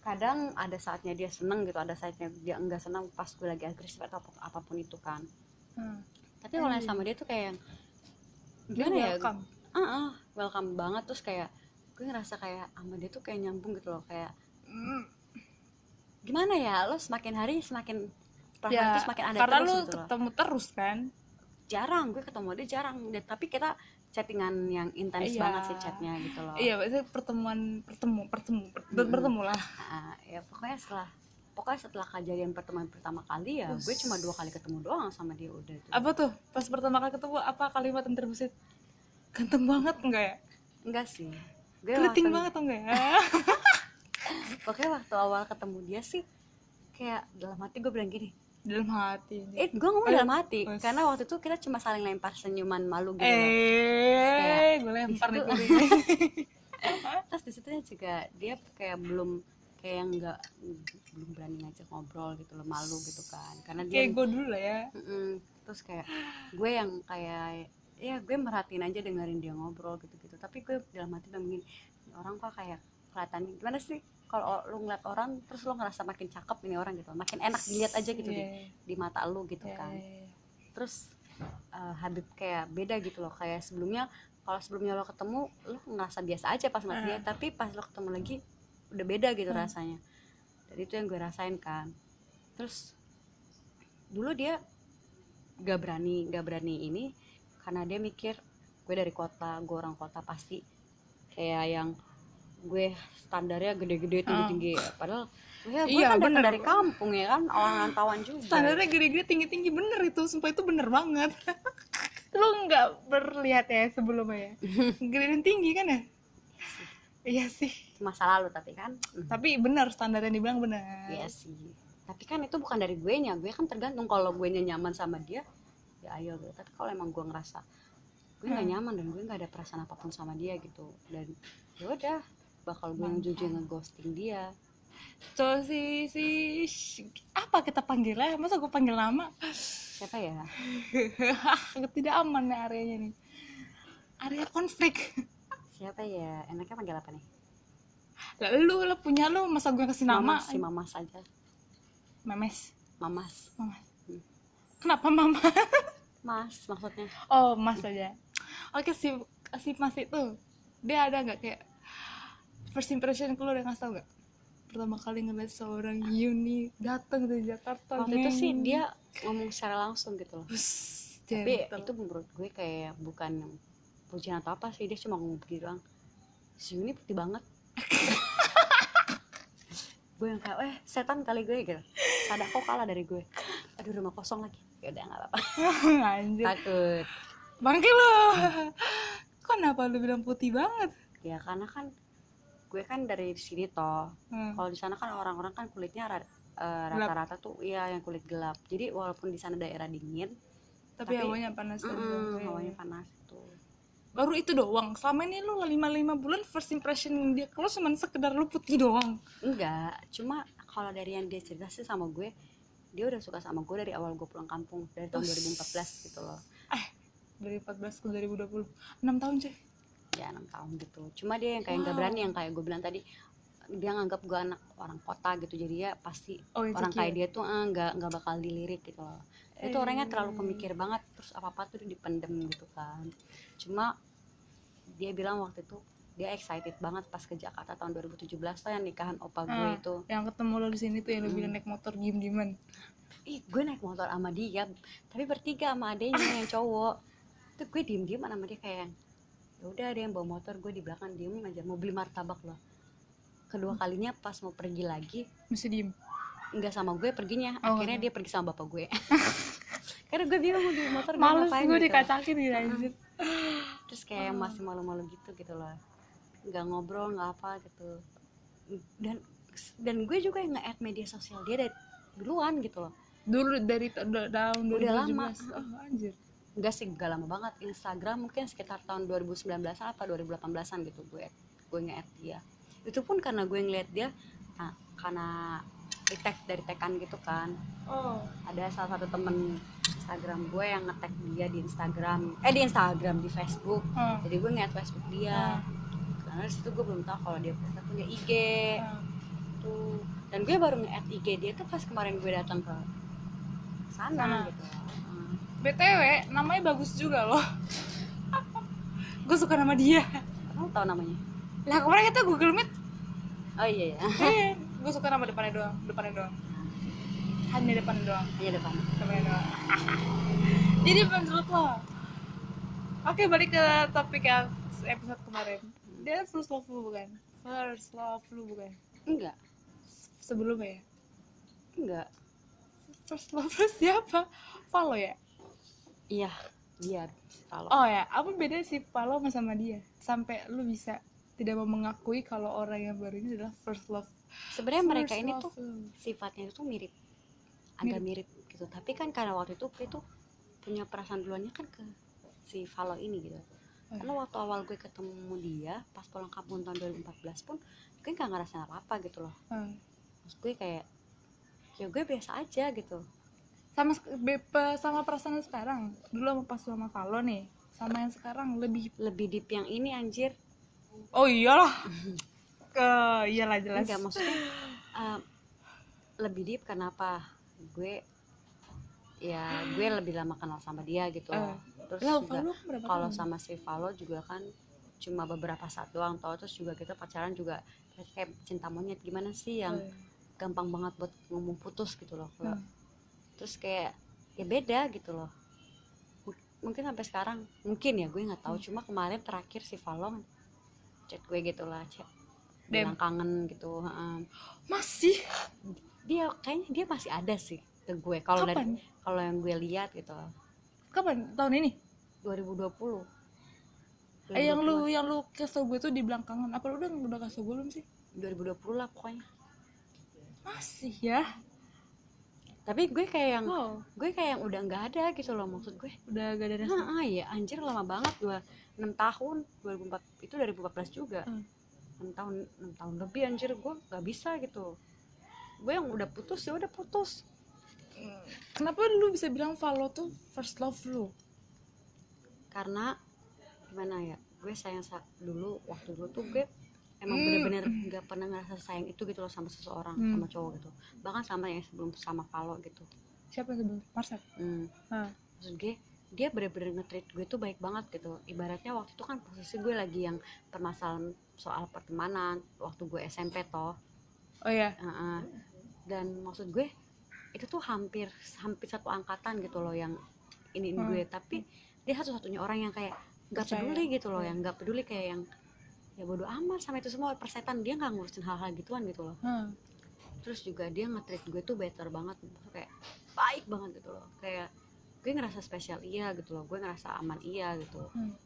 kadang ada saatnya dia seneng gitu ada saatnya dia enggak seneng pas gue lagi agresif atau apa- apa pun itu kan Hmm. tapi kalau Anjing. sama dia tuh kayak gimana ya welcome. ah ah, welcome banget terus kayak gue ngerasa kayak sama dia tuh kayak nyambung gitu loh kayak. Gimana ya lo semakin hari semakin perlahan ya semakin ada karena terus lu gitu loh. ketemu terus kan? Jarang gue ketemu dia jarang. Tapi kita chattingan yang intens Iya. banget sih chatnya gitu loh. Iya maksudnya pertemuan bertemu ber- Mm-mm. bertemu lah Nah, ya pokoknya setelah pokoknya setelah kejadian pertemuan pertama kali ya gue cuma dua kali ketemu doang sama dia udah tuh apa tuh? Pas pertama kali ketemu apa kalimat yang terbesit ganteng banget enggak ya? Enggak sih. Gue keriting waktu- banget enggak ya pokoknya waktu awal ketemu dia sih kayak dalam hati gue bilang gini dalam hati. Eh gue ngomong Eh, dalam hati karena waktu itu kita cuma saling lempar senyuman malu gitu eh gue lempar nih gue terus di situ juga dia kayak belum kayak yang nggak belum berani ngajak ngobrol gitu loh malu gitu kan. Karena dia kayak gue dulu lah ya. Mm-mm. terus kayak gue yang kayak ya gue merhatiin aja dengerin dia ngobrol gitu-gitu. Tapi gue dalam hati bilang gini "Ini orang kok kayak kelihatannya gimana sih kalau lu ngeliat orang terus lu ngerasa makin cakep ini orang gitu makin enak dilihat aja gitu di, Iya, di mata lu gitu iya, kan iya. terus eh, Habib kayak beda gitu loh kayak sebelumnya kalau sebelumnya lo ketemu lo ngerasa biasa aja pas ngeliat dia Hmm. tapi pas lo ketemu lagi udah beda gitu Hmm. rasanya dan itu yang gue rasain kan terus dulu dia gak berani gak berani ini karena dia mikir gue dari kota gue orang kota pasti kayak yang gue standarnya gede-gede tinggi-tinggi. Padahal ya gue Iya, kan bener. dari kampung ya kan orang rantauan juga. Standarnya gede-gede tinggi-tinggi bener itu. Sumpah itu bener banget. Lu nggak berlihat ya sebelumnya ya? Gede dan tinggi kan ya? Iya sih. Masa lalu tapi kan. Tapi bener standar yang dibilang bener. Iya sih. Tapi kan itu bukan dari gue nya, gue kan tergantung kalau gue nya nyaman sama dia, ya ayo. Gitu. Tapi kalau emang gue ngerasa gue nggak Hmm. nyaman dan gue nggak ada perasaan apa pun sama dia gitu, dan ya udah bakal gue yang jujur ngeghosting dia. so si si apa kita panggilnya masa gue panggil nama Siapa ya? tidak aman nih areanya nih area konflik Siapa ya? Enaknya panggil apa nih? lah lu punya lu masa gue kasih nama Mamas, si Mamas aja. memes Mamas. Mamas. Hmm. kenapa mama Mas maksudnya. oh mas aja oke si si mas itu dia ada nggak kayak first impression lu udah ngasih tau nggak pertama kali ngeliat seorang Yuni datang dari Jakarta Waktu itu sih dia ngomong secara langsung gitu loh. Tapi gentle. itu menurut gue kayak bukan pujian atau apa sih, dia cuma ngomong begitu doang. Si Yuni putih banget. gue yang kayak, eh setan kali gue gitu. Sadako kalah dari gue. Aduh rumah kosong lagi. Ya udah nggak apa-apa. anjir Takut. bangke lo kenapa lu bilang putih banget Ya karena kan gue kan dari sini toh. Hmm. Kalau di sana kan orang-orang kan kulitnya eh, rata-rata tuh iya yang kulit gelap. Jadi walaupun di sana daerah dingin, tapi, Tapi- hawanya panas mm, bangke. hawanya panas tuh. baru itu doang selama ini lu lima lima bulan first impression dia kalau cuma sekedar lu putih doang Enggak, cuma kalau dari yang dia cerita sih sama gue, dia udah suka sama gue dari awal gue pulang kampung dari tahun Us. 2014 gitu loh. dari 14 ke 2020 6 tahun cuy Ya enam tahun gitu. Cuma dia yang kayak nggak Wow. berani yang kayak gue bilang tadi dia nganggap gue anak orang kota gitu jadi ya pasti oh orang kayak dia tuh eh, nggak nggak bakal dilirik gitu loh itu orangnya terlalu Eh. pemikir banget terus apa apa tuh dipendem gitu kan cuma dia bilang waktu itu dia excited banget pas ke Jakarta tahun 2017 tuh yang nikahan opa gue Ah. itu yang ketemu lo di sini tuh yang lo Hmm. bilang naik motor diem dieman ih gue naik motor sama dia tapi bertiga sama adenya yang cowok tuh gue diem diem sama dia kayak ya udah ada yang bawa motor gue di belakang diem aja mau beli martabak loh. Kedua kalinya pas mau pergi lagi mesti diem? nggak sama gue perginya Oh, akhirnya nggak. dia pergi sama bapak gue. Karena gue bingung mau di motor males ngapain gue gitu. dikacakin gitu anjir terus kayak Oh. masih malu-malu gitu gitu loh. Nggak ngobrol nggak apa gitu. Dan dan gue juga yang nge-add media sosial dia dari duluan gitu loh. Dulu dari ta- da- tahun 2017 Udah lama. oh anjir enggak sih gak lama banget. Instagram mungkin sekitar tahun 2019 apa 2018an gitu gue gue nge-add dia. Itu pun karena gue ngeliat dia nah, karena tag dari tekan gitu kan. Oh. Ada salah satu temen Instagram gue yang nge-tag dia di Instagram eh di Instagram di Facebook. Oh. jadi gue ngeliat Facebook dia. Karena di situ gue belum tahu kalau dia punya punya IG Ah. tuh dan gue baru nge-add IG dia tuh pas kemarin gue datang ke sana, Sana. gitu. Hmm. Btw namanya bagus juga loh. Gue suka nama dia. Kamu tahu namanya? Lah kemarin kita Google Meet. Oh iya ya eh gue suka nama depannya doang depannya doang. Hanya depan doang. Hanya depan. Depannya doang. Jadi menurut lo? Oke balik ke topik yang episode kemarin. Dia first love lu bukan? First love lu bukan? Enggak. Sebelumnya ya? Enggak. First love lu siapa? Follow ya iya dia kalau oh ya apa beda sih follow sama sama dia sampai lu bisa tidak mau mengakui kalau orang yang baru ini adalah first love sebenarnya mereka ini love tuh lu. sifatnya itu mirip agak mirip. gitu tapi kan karena waktu itu gue tuh punya perasaan duluannya kan ke si Valo ini gitu Oh. karena waktu awal gue ketemu dia pas pulang kampung tahun 2014 pun gue nggak ngerasain apa apa gitu loh Hmm. Terus gue kayak ya gue biasa aja gitu sama sama perasaan sekarang. Dulu sama pas sama Valo nih. Sama yang sekarang lebih lebih deep yang ini anjir. Oh iyalah. Ke iyalah jelas. Enggak maksudnya uh, lebih deep kenapa gue ya gue lebih lama kenal sama dia gitu. Eh. terus lah juga kalau sama si Valo juga kan cuma beberapa saat doang tau terus juga kita pacaran juga kayak cinta monyet. Gimana sih yang Eh, gampang banget buat ngomong putus gitu loh kalau Hmm. Terus kayak ya beda gitu loh. M- mungkin sampai sekarang. Mungkin ya gue nggak tahu. Hmm. cuma kemarin terakhir si Valo chat gue gitu lah chat. Bilang kangen gitu heeh. masih? Dia kayaknya dia masih ada sih ke gue kalau dari kalau yang gue lihat gitu. Kapan? Tahun ini? 2020 eh yang lu yang lu kasih gue tuh di belakang apa lu udah udah kasih gue belum sih? 2020 lah pokoknya. Masih ya tapi gue kayak yang wow. gue kayak yang udah nggak ada gitu loh maksud gue. Udah gak ada rasa. Nah ah, ya anjir lama banget dua enam tahun 2004 itu 2014 juga. Hmm. enam tahun enam tahun lebih anjir gue nggak bisa gitu. Gue yang udah putus ya udah putus. Kenapa lu bisa bilang Valo tuh first love lu? Karena gimana ya gue sayang sa- dulu waktu dulu tuh gue emang Hmm. bener-bener nggak pernah ngerasa sayang itu gitu loh sama seseorang Hmm. sama cowok gitu. Bahkan sama yang sebelum sama Valo gitu. Siapa yang sebelum? Marcel? Hmm. ah maksud gue dia bener-bener nge-treat gue tuh baik banget gitu. Ibaratnya waktu itu kan posisi gue lagi yang permasalahan soal pertemanan waktu gue SMP toh. Oh ya Heeh. dan maksud gue itu tuh hampir hampir satu angkatan gitu loh yang ini Hmm. gue. Tapi dia satu-satunya orang yang kayak nggak peduli gitu loh yang nggak peduli kayak yang ya bodo amat sama itu semua persetan. Dia nggak ngurusin hal-hal gituan gitu loh. Hmm. terus juga dia nge-treat gue tuh better banget. Kayak baik banget gitu loh. Kayak gue ngerasa spesial iya gitu loh. Gue ngerasa aman iya gitu. Hmm.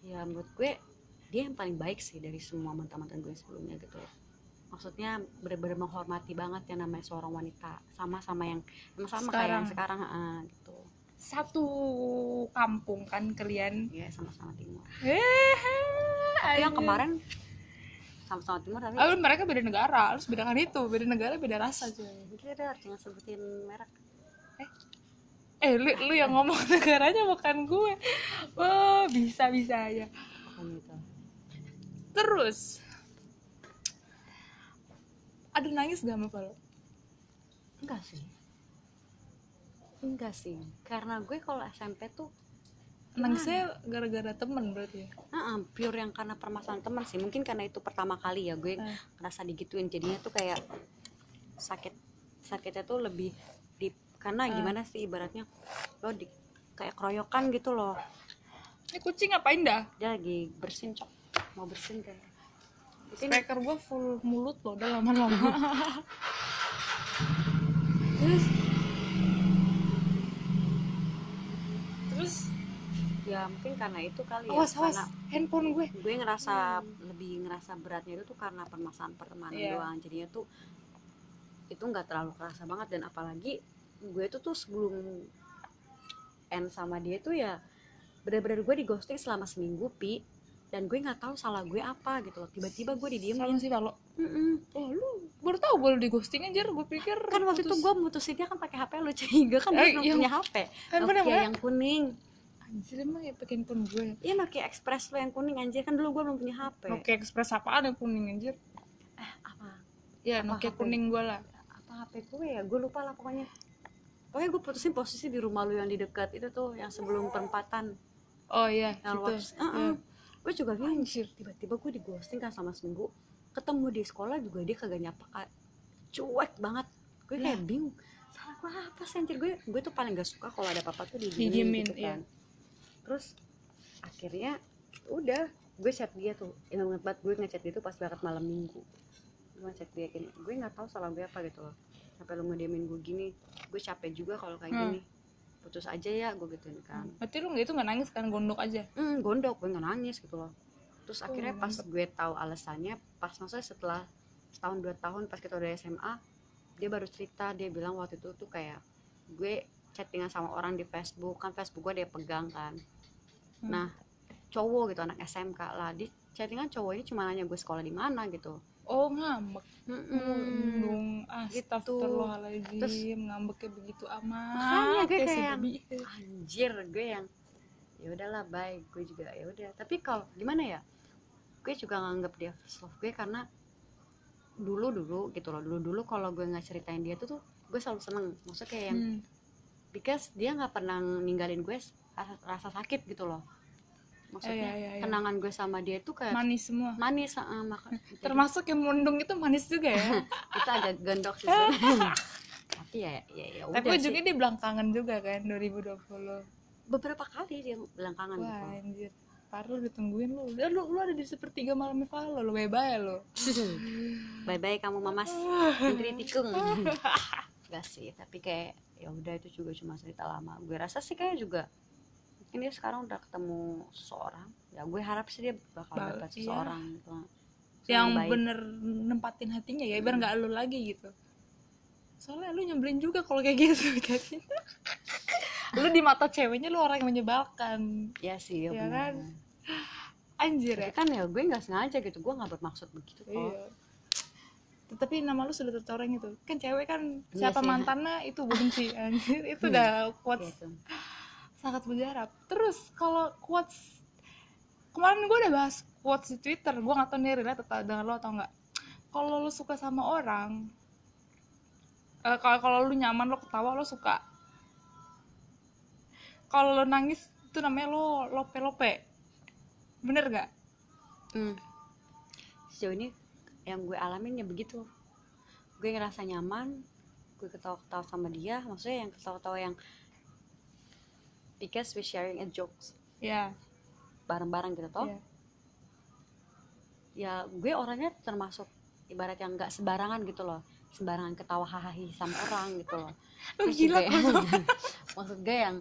ya menurut gue dia yang paling baik sih dari semua mantan-mantan gue sebelumnya gitu loh. Maksudnya bener-bener menghormati banget yang namanya seorang wanita. Sama sama yang sama sama kayak yang sekarang. ah, gitu. Satu kampung kan kalian. Ya sama-sama timur. Eh tapi yang kemarin sama-sama timur tapi Ah, mereka beda negara, harus bedakan itu. Beda negara beda rasa cuy. kita jangan sebutin merek Eh, lu, lu yang ngomong negaranya bukan gue. Wah, bisa bisa aja. pokoknya itu Terus ada nangis gak sama Valo enggak sih enggak sih karena gue kalau SMP tuh nangisnya gara-gara temen berarti ya? Heeh, pure yang karena permasalahan teman sih. Mungkin karena itu pertama kali ya gue Eh. ngerasa digituin. Jadinya tuh kayak sakit sakitnya tuh lebih deep. Karena Eh. gimana sih ibaratnya lo di kayak keroyokan gitu loh. Ini kucing ngapain dah? Dia lagi bersin cok. Mau bersin kayak. Mungkin speaker gua full mulut loh udah lama-lama. Terus ya mungkin karena itu kali ya awas awas karena handphone gue. gue ngerasa lebih ngerasa beratnya itu tuh karena permasalahan pertemanan Iya. doang. Jadinya tuh itu nggak terlalu kerasa banget dan apalagi gue tuh tuh sebelum end sama dia tuh ya bener-bener gue di ghosting selama seminggu pi. Dan gue nggak tahu salah gue apa gitu loh. Tiba-tiba gue sama didiemin sih Valo Mm-mm. oh lu baru tahu gue di ghosting anjir gue pikir kan waktu itu putus. gue mutusinnya kan pakai HP lu sehingga kan dia Eh, belum yang- punya HP handphone yang mana yang kuning anjir emang ya pakai handphone gue iya Nokia Express lo yang kuning anjir. Kan dulu gue belum punya HP Nokia Express apaan yang kuning anjir? Eh apa? Ya Apa Nokia HP? kuning gue lah. Apa HP gue ya? Gue lupa lah pokoknya. Pokoknya gue putusin posisi di rumah lu yang di dekat. Itu tuh yang sebelum perempatan. Oh iya yang gitu waktu Heeh. Iya. gue juga bingung. Anjir. tiba-tiba gue di ghosting kan sama seminggu. Ketemu di sekolah juga dia kagak nyapa cuek banget. Gue kayak bingung. Salah gue apa sih anjir? Gue gue tuh paling gak suka kalau ada apa-apa tuh Didiemin, didiemin gitu kan terus akhirnya udah gue chat dia tuh. Ingat banget banget gue ngechat dia tuh pas banget malam minggu. Gue ngechat dia gini gue nggak tahu salah gue apa gitu loh. Sampai lu ngediemin gue gini gue capek juga kalau kayak Hmm. gini. Putus aja ya gue gituin kan. Berarti lu nggak itu nggak nangis kan gondok aja? Hmm, gondok gue nggak nangis gitu loh. Terus Oh, akhirnya pas mantap. gue tahu alasannya pas maksudnya setelah setahun dua tahun pas kita udah SMA dia baru cerita dia bilang waktu itu tuh kayak gue chattingan sama orang di Facebook. Kan Facebook gue dia pegang kan. Nah cowok gitu anak SMK lah di chattingan cowok ini cuma nanya gue sekolah di mana gitu. Oh ngambek. Mm-mm. dong Gitu. astagfirullahaladzim ngambeknya begitu amat. Makanya gue kayak babi. anjir gue yang ya udahlah baik gue juga ya udah. Tapi kalau gimana ya? Gue juga nganggap dia first love gue karena dulu dulu gitu loh dulu dulu kalau gue nggak ceritain dia tuh tuh gue selalu seneng. Maksudnya kayak yang Hmm. because dia nggak pernah ninggalin gue rasa, rasa sakit gitu loh. Maksudnya Iya, iya, iya. kenangan gue sama dia tuh kayak manis semua. Manis ah, maka termasuk yang mundung itu manis juga ya? Itu agak gendok sih tapi ya ya, ya udah tapi ujungnya dia belakangan juga kan 2020 beberapa kali dia belakangan wah gitu. anjir. Parlo ditungguin lu. Udah lu, lu ada di sepertiga malamnya Valo lu bye-bye lu. Bye bye kamu mamas. Menteri tikung. Gak sih tapi kayak ya udah itu juga cuma cerita lama. Gue rasa sih kayak juga dia sekarang udah ketemu seseorang. Ya gue harap sih dia bakal Bal- dapat iya. seseorang gitu. Yang baik. bener nempatin hatinya ya biar nggak lu lagi gitu. Soalnya lu nyebelin juga kalau kayak gitu jadi lu di mata ceweknya lu orang yang menyebalkan. Ya sih ya, Ya kan? anjir ya. Kan ya gue nggak sengaja gitu. Gue nggak bermaksud begitu kok. Iya. Tapi nama lu sudah tercoreng itu. Kan cewek kan Iya siapa sih. mantannya itu benci anjir itu udah quotes gitu. Sangat mujarab terus kalau quotes kemarin gue udah bahas quotes di twitter gue nggak tahu nih relate atau dengan lo atau enggak kalau lo suka sama orang eh, kalau kalau lu nyaman lo ketawa lo suka. Kalau lo nangis itu namanya lo lope lope bener gak Hmm. sejauh ini yang gue alamin ya begitu. Gue ngerasa nyaman gue ketawa-ketawa sama dia maksudnya yang ketawa-ketawa yang because we sharing a jokes. Ya. Bareng-bareng gitu toh? Ya. ya gue orangnya termasuk ibarat yang nggak sembarangan gitu loh. Sembarangan ketawa hahaha sama orang gitu loh. Lu Terus gila juga maksud gue yang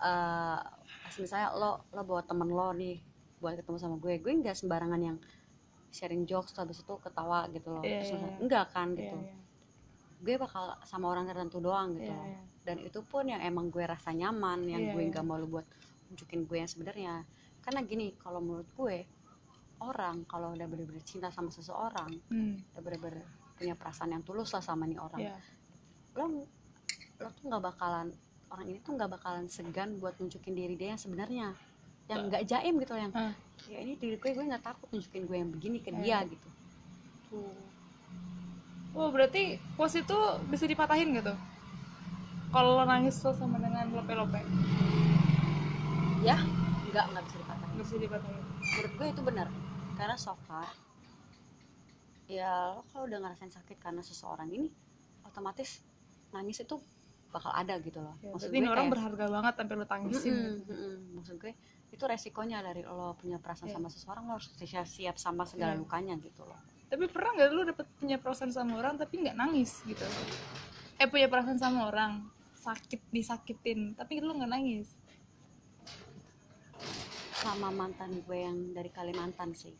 eh pas misalnya lo lo bawa temen lo nih buat ketemu sama gue gue nggak sembarangan yang sharing jokes terus itu ketawa gitu loh. Iya, Terus iya, misalnya, iya. enggak kan Iya, gitu iya. gue bakal sama orang tertentu doang gitu Iya, loh. iya. Dan itu pun yang emang gue rasa nyaman yang Iya, gue iya. nggak malu buat nunjukin gue yang sebenarnya karena gini kalau menurut gue orang kalau udah bener-bener cinta sama seseorang Hmm, udah bener-bener punya perasaan yang tulus lah sama nih orang iya. lo lo tuh nggak bakalan orang ini tuh nggak bakalan segan buat nunjukin diri dia yang sebenarnya yang nggak jaim gitu yang Ah. ya ini diri gue gue nggak takut nunjukin gue yang begini ke Iya. dia gitu Tuh. oh berarti quotes itu bisa dipatahin gitu kalau lo nangis tuh sama dengan lope-lope ya nggak nggak bisa dipatahin nggak bisa dipatahin menurut gue itu benar karena so far ya lo kalau udah ngerasain sakit karena seseorang ini otomatis nangis itu bakal ada gitu loh ya, maksud gue orang kayak berharga banget sampai lo tangisin Mm-mm, gitu. mm-mm. maksud gue itu resikonya dari lo punya perasaan Iya. sama seseorang lo harus siap siap sama segala Iya. lukanya gitu loh tapi pernah nggak lu dapet punya perasaan sama orang tapi nggak nangis gitu eh punya perasaan sama orang sakit disakitin. Tapi lu nggak nangis. Sama mantan gue yang dari Kalimantan sih.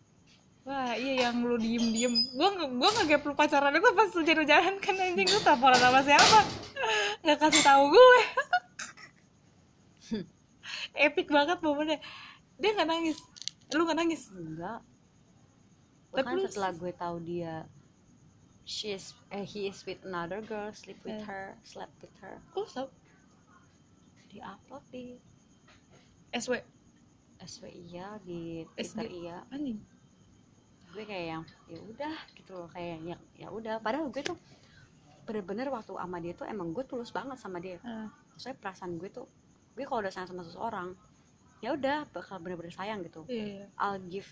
Wah iya yang lu diem diem gua nge- gua nggak lu pacaran gua pas hujan hujanan kan anjing. Lu teleponan sama siapa? Nggak kasih tahu gue. Epic banget momennya. Dia nggak nangis. Lu nggak nangis? Enggak. Tapi bahkan lu- setelah gue tahu dia she is eh, he is with another girl sleep with her slept with her. Kok tau di upload di SW SW iya di SD. Twitter iya. Anjing. Gue kayak yang ya udah gitu loh kayak ya ya udah. Padahal gue tuh bener-bener waktu sama dia tuh emang gue tulus banget sama dia. Ah, maksudnya perasaan gue tuh gue kalau udah sayang sama seseorang ya udah bakal bener-bener sayang gitu. Iya iya. I'll give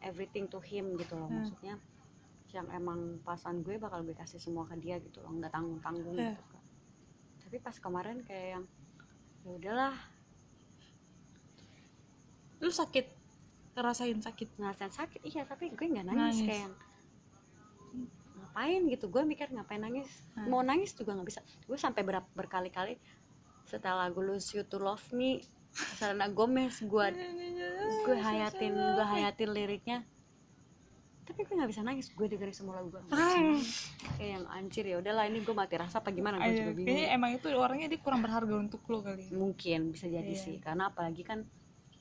everything to him gitu loh Hmm. maksudnya yang emang pasan gue bakal gue kasih semua ke dia gitu loh nggak tanggung tanggung Hmm. gitu kan tapi pas kemarin kayak yang ya udahlah. Lu sakit ngerasain sakit? Ngerasain sakit iya tapi gue nggak nangis, Nangis. kayak yang, ngapain gitu? Gue mikir ngapain nangis? Hmm. mau nangis juga nggak bisa. Gue sampai ber berkali-kali setelah lagu Lose You to Love Me Selena Gomez gue gue hayatin gue hayatin liriknya tapi gue nggak bisa nangis gue dengerin semua lagu gue kayak yang anjir ya udahlah ini gue mati rasa apa gimana gue juga kayaknya bingung emang itu orangnya dia kurang berharga untuk lo kali mungkin bisa jadi Iya. sih karena apalagi kan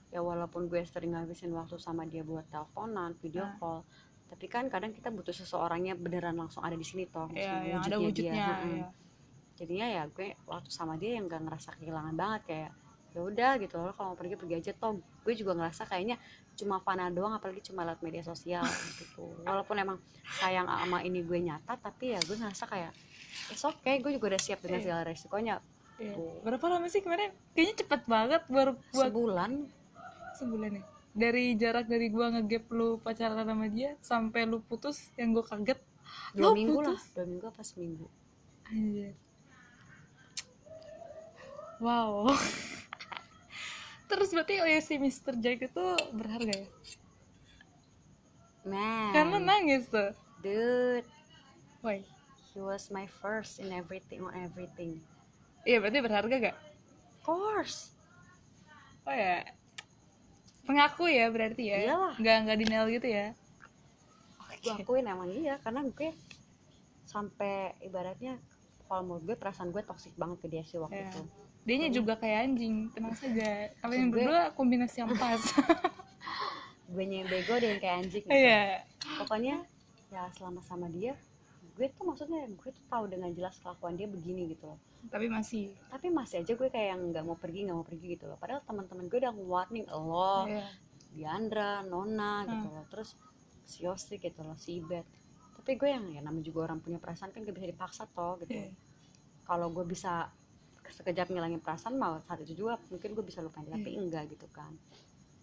ya walaupun gue sering ngabisin waktu sama dia buat teleponan video Ah. call tapi kan kadang kita butuh seseorangnya beneran langsung ada di sini toh ya maksudnya yang ada wujudnya dia. Ya. jadinya ya gue waktu sama dia yang gak ngerasa kehilangan banget kayak ya udah gitu loh kalau mau pergi pergi aja toh gue juga ngerasa kayaknya cuma fana doang apalagi cuma lewat media sosial gitu walaupun emang sayang sama ini gue nyata tapi ya gue ngerasa kayak it's okay gue juga udah siap dengan Iya. segala resikonya Iya. Tuh. berapa lama sih kemarin kayaknya cepet banget baru buat sebulan sebulan ya dari jarak dari gua ngegap lu pacaran sama dia sampai lu putus yang gua kaget dua Lu minggu lah putus? dua minggu apa seminggu Anjir. wow terus berarti oh ya si Mr. Jack itu berharga ya? Man. Karena nangis tuh. Dude. Why? He was my first in everything on everything. Iya berarti berharga gak? Of course. Oh ya pengaku ya berarti ya? Iyalah. nggak nggak denial gitu ya? Gue akuin emang iya karena gue sampai ibaratnya kalau menurut gue perasaan gue toksik banget ke dia sih waktu Iya. itu Dianya juga kayak anjing, tenang saja. Kalian Gue- berdua kombinasi yang pas. gue yang bego dia yang kayak anjing gitu. Iya. pokoknya ya selama sama dia gue tuh maksudnya gue tuh tahu dengan jelas kelakuan dia begini gitu loh Tapi masih. tapi masih aja gue kayak yang nggak mau pergi nggak mau pergi gitu loh padahal teman-teman gue udah warning lo Iya. Diandra Nona gitu Hmm. loh terus si Yosi gitu loh si Ibet tapi gue yang ya namanya juga orang punya perasaan kan gak bisa dipaksa toh gitu Iya. kalau gue bisa sekejap ngilangin perasaan mau saat itu juga mungkin gue bisa lupain tapi Iya. enggak gitu kan.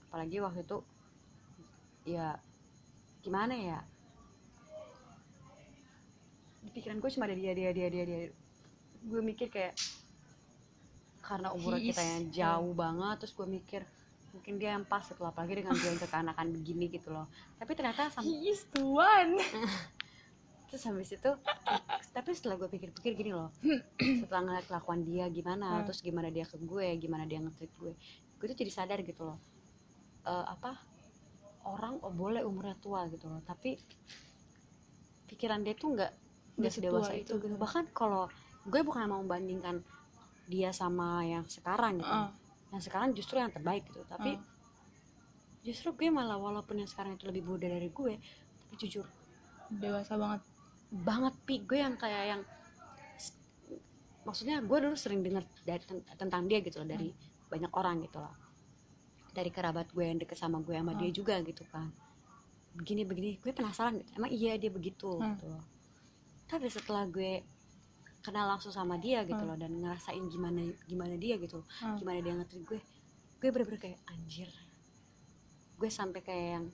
Apalagi waktu itu ya gimana ya? Di pikiran gue cuma ada dia dia dia dia dia. Gue mikir kayak karena umur kita yang jauh banget terus gue mikir mungkin dia yang pas loh, apalagi dengan dia yang kekanakan begini gitu loh. Tapi ternyata sampai He is the one. terus habis itu tapi setelah gue pikir-pikir gini loh setelah ngeliat kelakuan dia gimana Hmm. terus gimana dia ke gue gimana dia nge-treat gue gue tuh jadi sadar gitu loh Eh, apa orang oh boleh umurnya tua gitu loh tapi pikiran dia tuh nggak nggak sedewasa itu itu. gitu bahkan kalau gue bukan mau membandingkan dia sama yang sekarang gitu Ah. yang sekarang justru yang terbaik gitu tapi Ah. justru gue malah walaupun yang sekarang itu lebih muda dari gue tapi jujur Dewasa banget. Banget pi gue yang kayak yang maksudnya gue dulu sering dengar dari ten- tentang dia gitu loh dari banyak orang gitu loh dari kerabat gue yang deket sama gue sama dia Hmm. juga gitu kan begini begini gue penasaran gitu emang iya dia begitu Hmm. gitu loh tapi setelah gue kenal langsung sama dia gitu Hmm. loh dan ngerasain gimana gimana dia gitu Hmm. gimana dia ngetrit gue gue bener-bener kayak anjir gue sampai kayak yang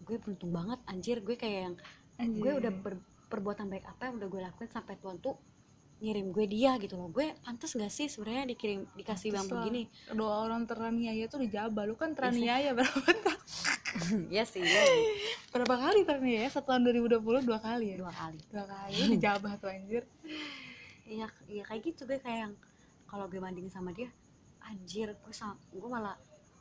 gue beruntung banget anjir gue kayak yang Anjir. gue udah ber- perbuatan baik apa yang udah gue lakuin sampai Tuhan tuh ngirim gue dia gitu loh. Gue pantas gak sih sebenarnya dikirim dikasih bang begini doa orang teraniaya tuh dijabah lu kan teraniaya berapa ya sih ya sih. berapa kali teraniaya? Satu tahun 2020 dua kali ya? Dua kali. Dua kali Lu dijabah tuh anjir. Iya iya kayak gitu gue kayak yang kalau gue bandingin sama dia anjir gue sama gue malah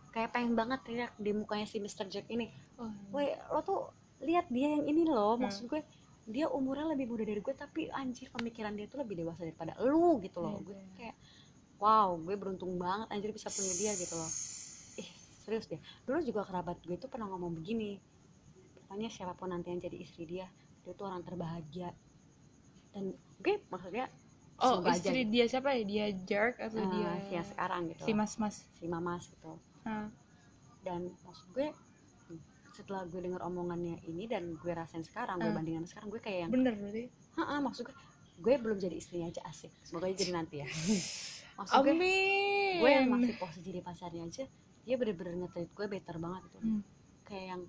kayak pengen banget teriak di mukanya si Mr. Jack ini. Oh, woi lo tuh lihat dia yang ini loh Hmm. maksud gue dia umurnya lebih muda dari gue tapi anjir pemikiran dia tuh lebih dewasa daripada lu gitu loh. Gue iya. kayak wow gue beruntung banget anjir bisa punya dia gitu loh. Ih serius deh. Dulu juga kerabat gue tuh pernah ngomong begini pokoknya siapa pun nanti yang jadi istri dia dia tuh orang terbahagia. Dan gue maksudnya oh aja istri gitu. dia siapa ya? Dia Jerk atau Eh, dia si yang sekarang gitu si mas mas si mamas gitu. Ah, dan maksud gue setelah gue denger omongannya ini dan gue rasain sekarang gue Hmm. bandingin sekarang gue kayak yang bener berarti. Heeh, maksud gue gue belum jadi istrinya aja asik. Semoga jadi nanti ya. Maksud gue amin. gue yang masih posisi jadi pacarnya aja dia bener-bener nge-treat gue better banget gitu. Hmm. kayak yang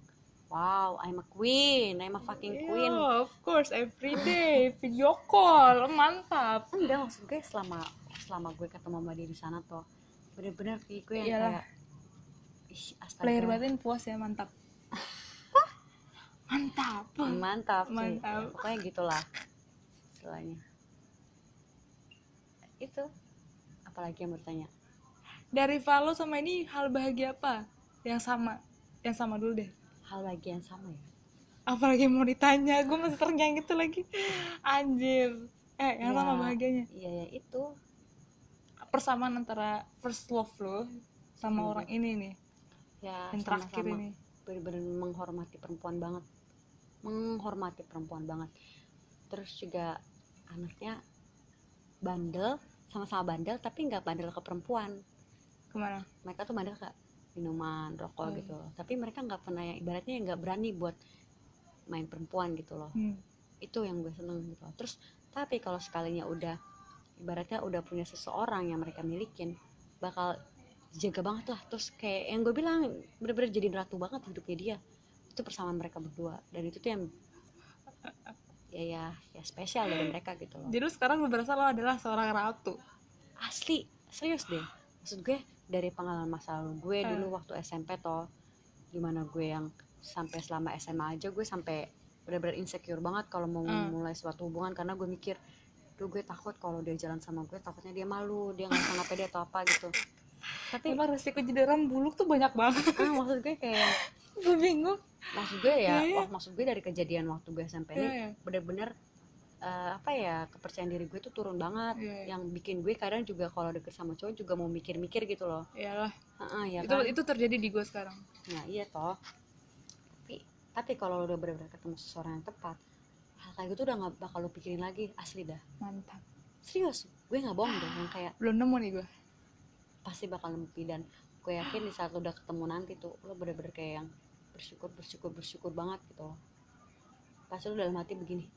wow I'm a queen I'm a fucking queen. Iya, of course every day video call mantap. Enggak maksud gue selama selama gue ketemu sama dia di sana tuh bener-bener gue yang Iyalah. kayak ih astaga. Player batin puas ya mantap mantap. Mantap sih. Mantap. Ya, pokoknya gitulah istilahnya. Itu. Apalagi yang bertanya? Dari Valo sama ini hal bahagia apa? Yang sama. Yang sama dulu deh. Hal bagian sama ya? Apalagi mau ditanya. Gue masih terngiang gitu lagi. Anjir. Eh yang Ya. sama bahagianya? Iya ya itu. Persamaan antara first love lo sama Hmm. orang ini nih. Ya yang terakhir sama-sama. ini. Bener-bener menghormati perempuan banget menghormati perempuan banget. Terus juga anaknya bandel sama-sama bandel tapi nggak bandel ke perempuan. Ke mana? Mereka tuh bandel ke minuman rokok Oh. gitu. Tapi mereka nggak pernah yang ibaratnya nggak berani buat main perempuan gitu loh. Hmm. itu yang gue seneng gitu loh. terus tapi kalau sekalinya udah ibaratnya udah punya seseorang yang mereka milikin bakal jaga banget lah. Terus kayak yang gue bilang bener-bener jadi ratu banget hidupnya dia itu persamaan mereka berdua. Dan itu tuh yang ya ya ya spesial dari mereka gitu loh. Jadi lu sekarang lu berasa lo adalah seorang ratu? Asli serius deh. Maksud gue dari pengalaman masa lalu gue Hmm. dulu waktu SMP toh di mana gue yang sampai selama SMA aja gue sampai bener-bener insecure banget kalau mau Hmm. mulai suatu hubungan. Karena gue mikir duh gue takut kalau dia jalan sama gue takutnya dia malu dia nggak sangat pede atau apa gitu. Tapi emang resiko jadi orang buluk tuh banyak banget. Ah, maksud gue kayak gue bingung maksud gue ya Iya. wah maksud gue dari kejadian waktu gue SMP ini Iya, iya. bener-bener eh, apa ya kepercayaan diri gue tuh turun banget. Iya, iya. yang bikin gue kadang juga kalau deket sama cowok juga mau mikir-mikir gitu loh. Iyalah, Heeh, ya itu kan? itu terjadi di gue sekarang. Nah iya toh. Tapi tapi kalau lo udah benar-benar ketemu seseorang yang tepat hal kayak gitu udah nggak bakal lo pikirin lagi asli dah. Mantap. Serius gue nggak bohong deh yang kayak belum nemu nih gue. Pasti bakal nempi dan gue yakin di saat lo udah ketemu nanti tuh lo bener-bener kayak yang bersyukur bersyukur bersyukur banget gitu loh. Pasti lo dalam hati begini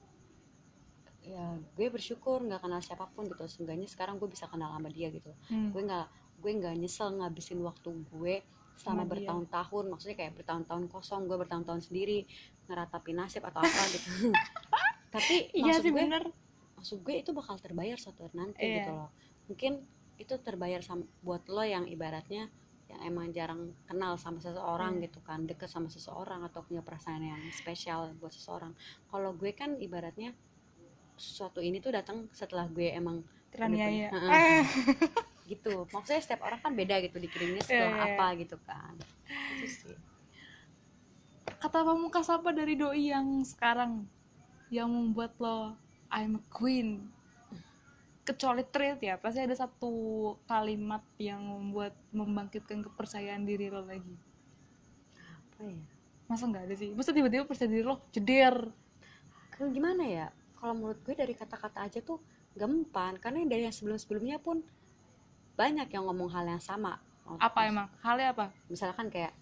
ya gue bersyukur nggak kenal siapa pun gitu. Seenggaknya sekarang gue bisa kenal sama dia gitu. Hmm. gue nggak gue nggak nyesel ngabisin waktu gue selama Sama dia. bertahun-tahun. Maksudnya kayak bertahun-tahun kosong gue bertahun-tahun sendiri ngeratapi nasib atau apa gitu. Tapi iya maksud sih gue bener. maksud gue itu bakal terbayar suatu hari nanti Iya. gitu loh. Mungkin itu terbayar sam- buat lo yang ibaratnya yang emang jarang kenal sama seseorang Hmm. gitu kan deket sama seseorang atau punya perasaan yang spesial buat seseorang. Kalau gue kan ibaratnya sesuatu ini tuh datang setelah gue emang teraniaya eh. gitu. Maksudnya setiap orang kan beda gitu dikirimnya Iya, setelah iya, iya. apa gitu kan. Itu sih. Kata pamungkas apa dari doi yang sekarang yang membuat lo I'm a queen kecuali treat ya pasti ada satu kalimat yang membuat membangkitkan kepercayaan diri lo lagi. Apa ya? Masa nggak ada sih? Masa tiba-tiba percaya diri lo jeder? Kan gimana ya? Kalau menurut gue dari kata-kata aja tuh gampang karena dari yang sebelum-sebelumnya pun banyak yang ngomong hal yang sama. Apa emang? Halnya apa? Misalkan kayak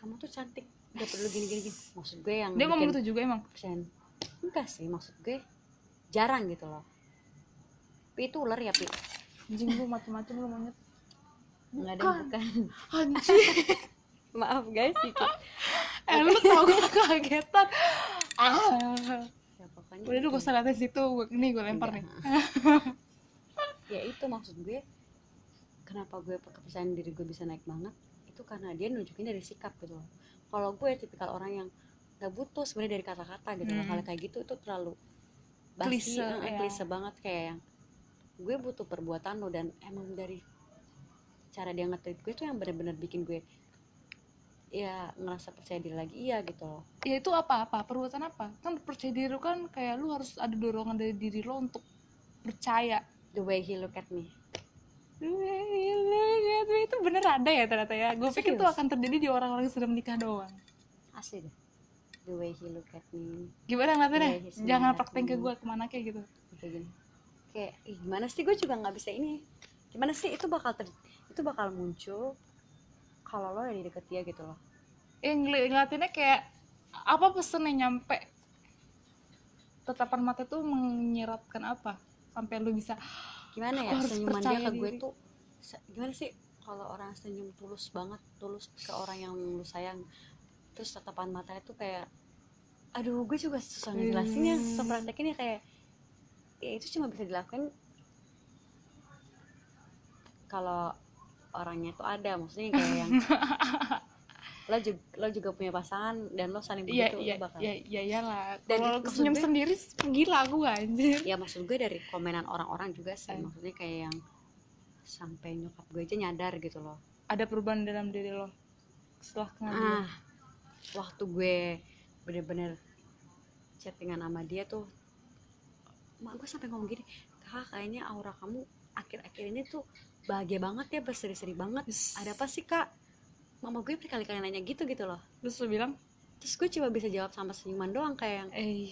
kamu tuh cantik gak perlu gini gini, gini. maksud gue yang dia ngomong itu juga emang? percayaan enggak sih maksud gue jarang gitu loh pi itu ular ya pi? Anjing lu macem-macem lu monyet. Nggak ada yang bukan. anjing. Maaf guys sedikit eh lu tau gue kagetan. Ah. Ya pokoknya udah lu gak usah liatin situ. Gua, ini gue lempar nih. Ya itu maksud gue kenapa gue kepercayaan diri gue bisa naik banget itu karena dia nunjukin dari sikap gitu loh. Kalau gue tipikal orang yang nggak butuh sebenarnya dari kata-kata gitu Hmm. kalau kayak gitu itu terlalu basi Klise, eh, ya. klise banget kayak yang gue butuh perbuatan lo dan emang dari cara dia nge-treat gue itu yang benar-benar bikin gue ya ngerasa percaya diri lagi iya gitu loh. Ya itu apa? Apa? Perbuatan apa? Kan percaya diri lu kan kayak lu harus ada dorongan dari diri lo untuk percaya. The way he look at me. Itu bener ada ya ternyata ya? Gue pikir itu akan terjadi di orang-orang yang sedang menikah doang. Asli deh. The way he look at me. Gimana ngeliatinnya iya, jangan praktek ke gue ke mana kayak gitu. Kayak gini kayak ih, gimana sih? Gue juga nggak bisa ini. Gimana sih? Itu bakal ter itu bakal muncul kalau lo lagi deket dia gitu loh. Yang ngeli- ngeliatinnya kayak apa pesen yang nyampe? Tatapan mata tuh menyiratkan apa? Sampai lu bisa gimana ya? senyuman dia ke gue tuh gimana sih? Kalau orang senyum tulus banget tulus ke orang yang lu sayang terus tatapan matanya tuh kayak aduh gue juga susah ngejelasinnya Hmm. susah praktekinnya kayak ya itu cuma bisa dilakukan kalau orangnya tuh ada. Maksudnya kayak yang lo juga lo juga punya pasangan dan lo saling iya begitu iya lo bakal iya iya iyalah. Dan kalau senyum gue- sendiri gila gue anjir. Ya maksud gue dari komenan orang-orang juga sih. Eh. maksudnya kayak yang sampai nyokap gue aja nyadar gitu loh. Ada perubahan dalam diri lo setelah kenal dia? Ah waktu gue bener-bener chattingan sama dia tuh mak gue sampai ngomong gini kak kayaknya aura kamu akhir-akhir ini tuh bahagia banget ya berseri-seri banget. Ada apa sih kak? Mama gue berkali-kali nanya gitu gitu loh. Terus lu bilang? Terus gue cuma bisa jawab sama senyuman doang kayak yang eh.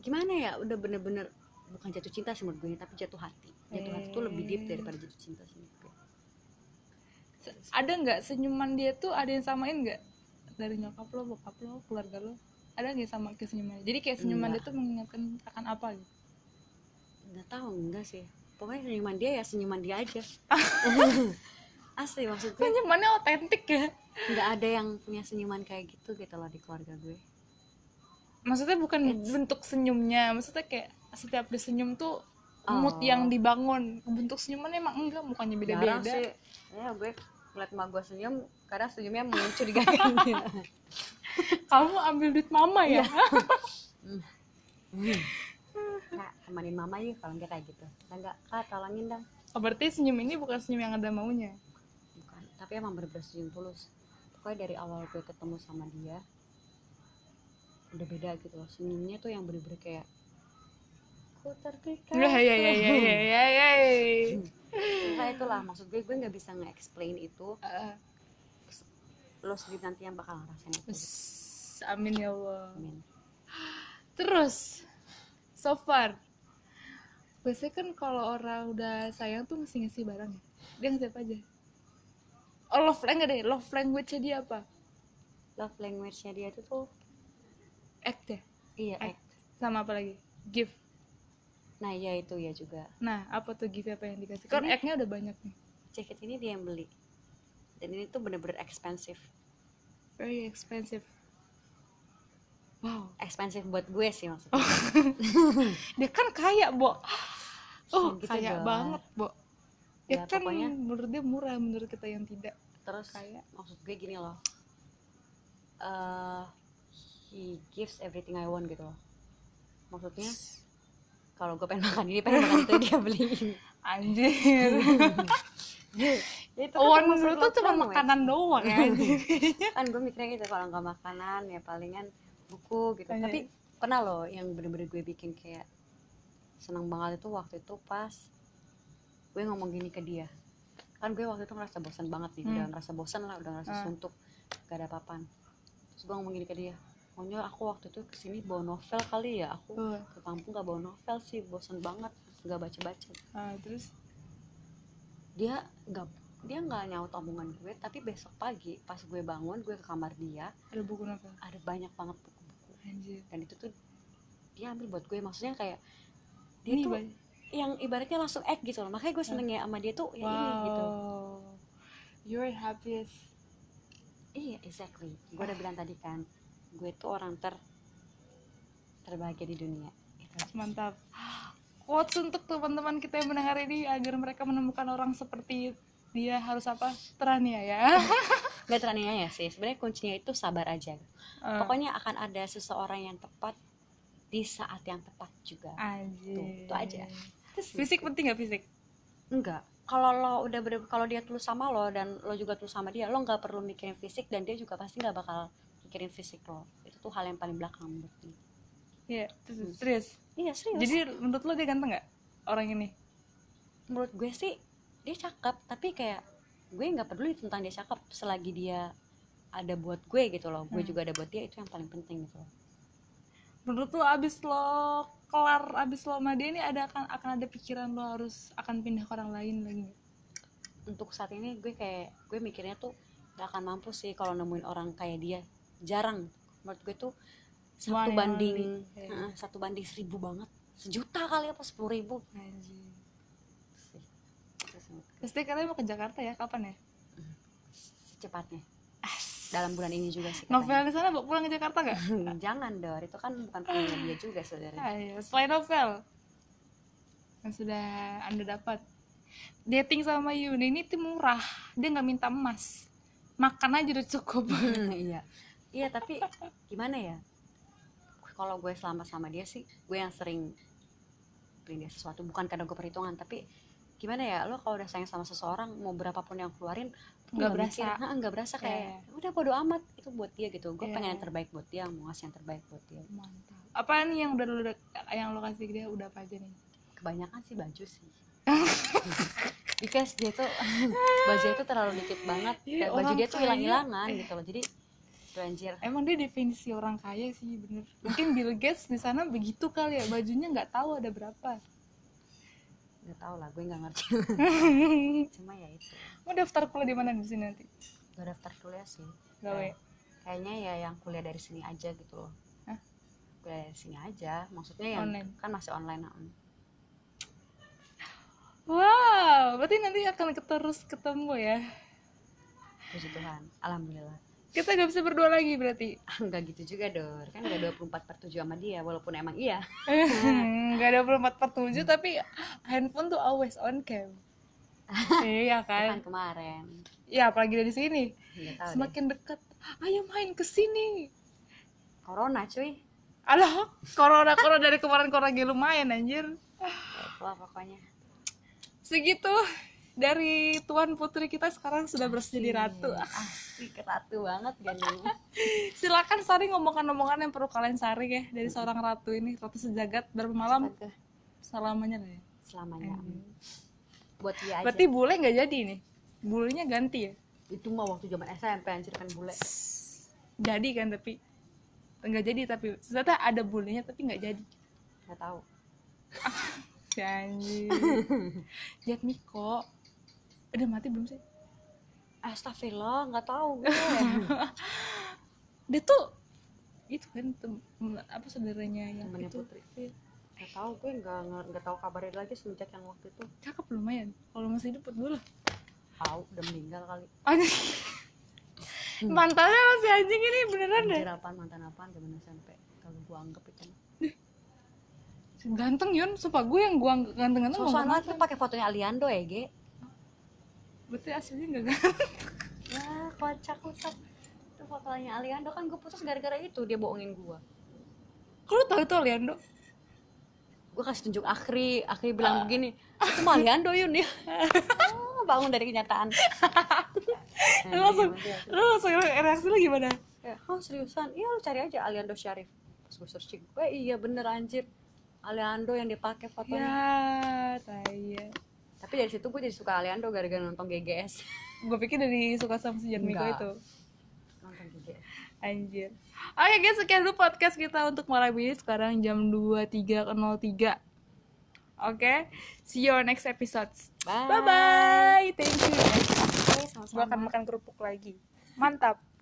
Gimana ya udah bener-bener bukan jatuh cinta sih menurut gue tapi jatuh hati. Jatuh hati tuh lebih deep Eh. daripada jatuh cinta sih gue ada nggak senyuman dia tuh ada yang samain nggak? Dari nyokap lo bokap lo keluarga lo? Ada nggak sama ke senyumannya? Jadi kayak senyuman Enggak. dia tuh mengingatkan akan apa gitu nggak tahu enggak sih. Pokoknya senyuman dia ya senyuman dia aja. Asli maksud gue. Senyumannya otentik ya. Nggak ada yang punya senyuman kayak gitu gitu loh di keluarga gue. Maksudnya bukan It's- bentuk senyumnya maksudnya kayak setiap dia senyum tuh mood Oh. yang dibangun. Bentuk senyuman emang enggak mukanya beda-beda. Sih. Ya gue ngeliat emak gue senyum kadang senyumnya mencurigakan gitu. kamu ambil duit mama ya kak temanin mama yuk kalau nggak kayak gitu. Nah, enggak. Kak tolongin dong. Oh, berarti senyum ini bukan senyum yang ada maunya? Bukan. Tapi emang bener-bener senyum tulus. Pokoknya dari awal gue ketemu sama dia udah beda gitu loh. Senyumnya tuh yang bener-bener kayak ku terpikat ya ya ya ya ya ya ya Nah, itulah. Maksud gue gue nggak bisa nge-explain itu. Lo sendiri nanti yang bakal ngerasain itu. Amin ya Allah. Amin. terus so far. Biasanya kan kalau orang udah sayang tuh ngasih ngasih barang ya? Dia ngasih apa aja? Oh love language deh? Love language nya dia apa? Love language-nya dia itu tuh. Act ya? Iya Act. act. sama apa lagi? Gift nah iya itu ya juga. Nah apa tuh gift apa yang dikasih? Kan Ini- act-nya udah banyak nih. Jaket ini dia yang beli. Dan ini tuh bener-bener expensive. Very expensive wow. Expensive buat gue sih maksudnya. Dia kan kaya bo. Oh gitu kaya dong. banget bo. Ya, Ya, kan pokoknya- menurut dia murah menurut kita yang tidak terus kaya. maksud gue gini loh. Eh he gives everything I want gitu loh. Maksudnya kalau gue pengen makan ini pengen makan itu dia beliin. Anjir. Ya, itu Oh, termasuk menurut tuh cuma makanan doang ya kan gue mikirnya gitu kalau nggak makanan ya palingan buku gitu. Tapi pernah loh yang bener-bener gue bikin kayak seneng banget itu waktu itu pas gue ngomong gini ke dia. Kan gue waktu itu ngerasa bosan banget nih udah Hmm. ngerasa bosan lah udah ngerasa Ah. suntuk gak ada apa-apaan. Terus gue ngomong gini ke dia maunya aku waktu itu ke sini bawa novel kali ya aku Oh, ke kampung gak bawa novel sih bosan banget gak baca-baca. Ah, terus? Dia nggak dia nggak nyaut omongan gue tapi besok pagi pas gue bangun gue ke kamar dia ada buku novel? ada banyak banget anjir. Dan itu tuh dia ambil buat gue maksudnya kayak dia ini tuh yang ibaratnya langsung act gitu loh. Makanya gue seneng ya sama dia tuh ya ini gitu. Wow. You're happiest. Iya exactly. Gue udah bilang tadi kan gue tuh orang ter terbahagia di dunia. Itu mantap. Quotes untuk teman-teman kita yang mendengar ini agar mereka menemukan orang seperti dia harus apa? Teraniaya. Nggak teraniaya sih. Sebenarnya kuncinya itu sabar aja Eh, pokoknya akan ada seseorang yang tepat di saat yang tepat juga. Anjir. Tuh, itu aja. fisik penting gak fisik? Enggak. Kalau lo udah bener kalau dia tulus sama lo dan lo juga tulus sama dia lo nggak perlu mikirin fisik dan dia juga pasti nggak bakal mikirin fisik lo. Itu tuh hal yang paling belakang menurut gue Iya, serius. iya serius. Jadi menurut lo dia ganteng nggak orang ini? menurut gue sih dia cakep tapi kayak gue nggak peduli tentang dia cakep selagi dia ada buat gue gitu loh gue Hmm. juga ada buat dia itu yang paling penting gitu loh Menurut lo abis lo kelar abis lo sama dia ini ada akan akan ada pikiran lo harus akan pindah ke orang lain lagi untuk saat ini gue kayak gue mikirnya tuh gak akan mampu sih kalau nemuin orang kayak dia jarang menurut gue tuh satu and banding. Heeh, satu banding seribu banget sejuta kali apa sepuluh ribu Anjir. Pasti katanya mau ke Jakarta ya? Kapan ya? secepatnya dalam bulan ini juga sih. Novel di sana bawa pulang ke Jakarta nggak? jangan dor itu kan bukan punya dia juga saudara. Ayo, selain novel yang sudah anda dapat. Dating sama Yuni ini tuh murah. Dia nggak minta emas. Makan aja udah cukup. Iya. Iya tapi gimana ya? Kalau gue selama sama dia sih gue yang sering beliin dia sesuatu. Bukan karena gue perhitungan tapi gimana ya? Lo kalau udah sayang sama seseorang mau berapapun yang keluarin Nggak berasa. "Hah, nggak berasa kayak Iya. udah bodo amat itu buat dia gitu. Gue Iya. pengen yang terbaik buat dia mau ngasih yang terbaik buat dia. Mantap. Apa nih yang udah lo yang lo kasih dia udah apa aja nih? Kebanyakan sih baju sih. Because dia tuh baju itu terlalu dikit banget. Iya, dan baju dia tuh hilang-hilangan gitu loh. Jadi tuh anjir emang dia definisi orang kaya sih bener. Mungkin Bill Gates di sana begitu kali ya bajunya nggak tahu ada berapa nggak tahu lah gue nggak ngerti. Cuma ya itu. Mau daftar kuliah di mana di sini nanti? Gak daftar kuliah sih. Gawe Ya, kayaknya ya yang kuliah dari sini aja gitu loh. Hah? kuliah dari sini aja. Maksudnya yang Online. kan masih online nah. wow berarti nanti akan terus ketemu ya? Puji Tuhan. Alhamdulillah kita nggak bisa berdua lagi berarti. Nggak gitu juga dor. Kan nggak 24 per 7 sama dia walaupun emang iya. Nggak ada 24 per 7 tapi handphone tuh always on cam. Iya kan? Kan kemarin. Ya apalagi dari sini. Nggak tahu deh. semakin dekat. Ayo main ke sini. Corona cuy. Alah corona corona. Dari kemarin corona lumayan anjir. Itulah pokoknya. Segitu dari tuan putri kita sekarang sudah bersedia ratu. Asik ratu banget kan silakan Sari ngomongan-ngomongan yang perlu kalian saring ya dari seorang ratu ini ratu sejagat berapa malam? Astaga, selamanya ya selamanya. Buat dia aja. berarti bule nggak jadi nih bulenya ganti ya? Itu mah waktu zaman SMP anjir kan bule. Jadi kan tapi nggak jadi tapi ternyata ada bulenya tapi nggak jadi. Nggak tahu. Si anjir Jack Miko udah mati belum sih? Astagfirullah nggak tahu. Gue dia tuh itu kan tem- apa saudaranya yang Temennya itu. Putri. nggak tahu gue nggak nggak- tahu kabarnya lagi semenjak yang waktu itu. Cakep lumayan kalau masih hidup buat gue lah. Tahu udah meninggal kali. Mantannya masih anjing ini beneran deh. Anjir apaan mantan apaan? Zaman SMP kalau gue anggap itu ganteng Yun. Sumpah gue yang gue ganteng-ganteng banget tuh pakai fotonya Aliando ya Ge berarti aslinya gak ganteng ya kocak kocak itu fotonya Aliando kan gue putus gara-gara itu dia bohongin gue kalau tahu itu Leando gue kasih tunjuk Akhri Akhri bilang begini itu mah Aliando Yun ya. Oh, bangun dari kenyataan. Lu langsung lu langsung reaksi lu gimana? Ya, oh seriusan? Iya lu cari aja Aliando Syarif. Pas gue searching gue iya bener anjir. Aliando yang dipakai fotonya. Ya tai tapi dari situ gue jadi suka Aliando gara-gara nonton GGS gue pikir dari suka sama si Miko itu nonton GGS Anjir. Oke guys, sekian dulu podcast kita untuk malam ini. Sekarang jam 23.03. Oke, see you on next episode. bye Bye bye. Thank you. Oke, Gue akan makan kerupuk lagi. Mantap.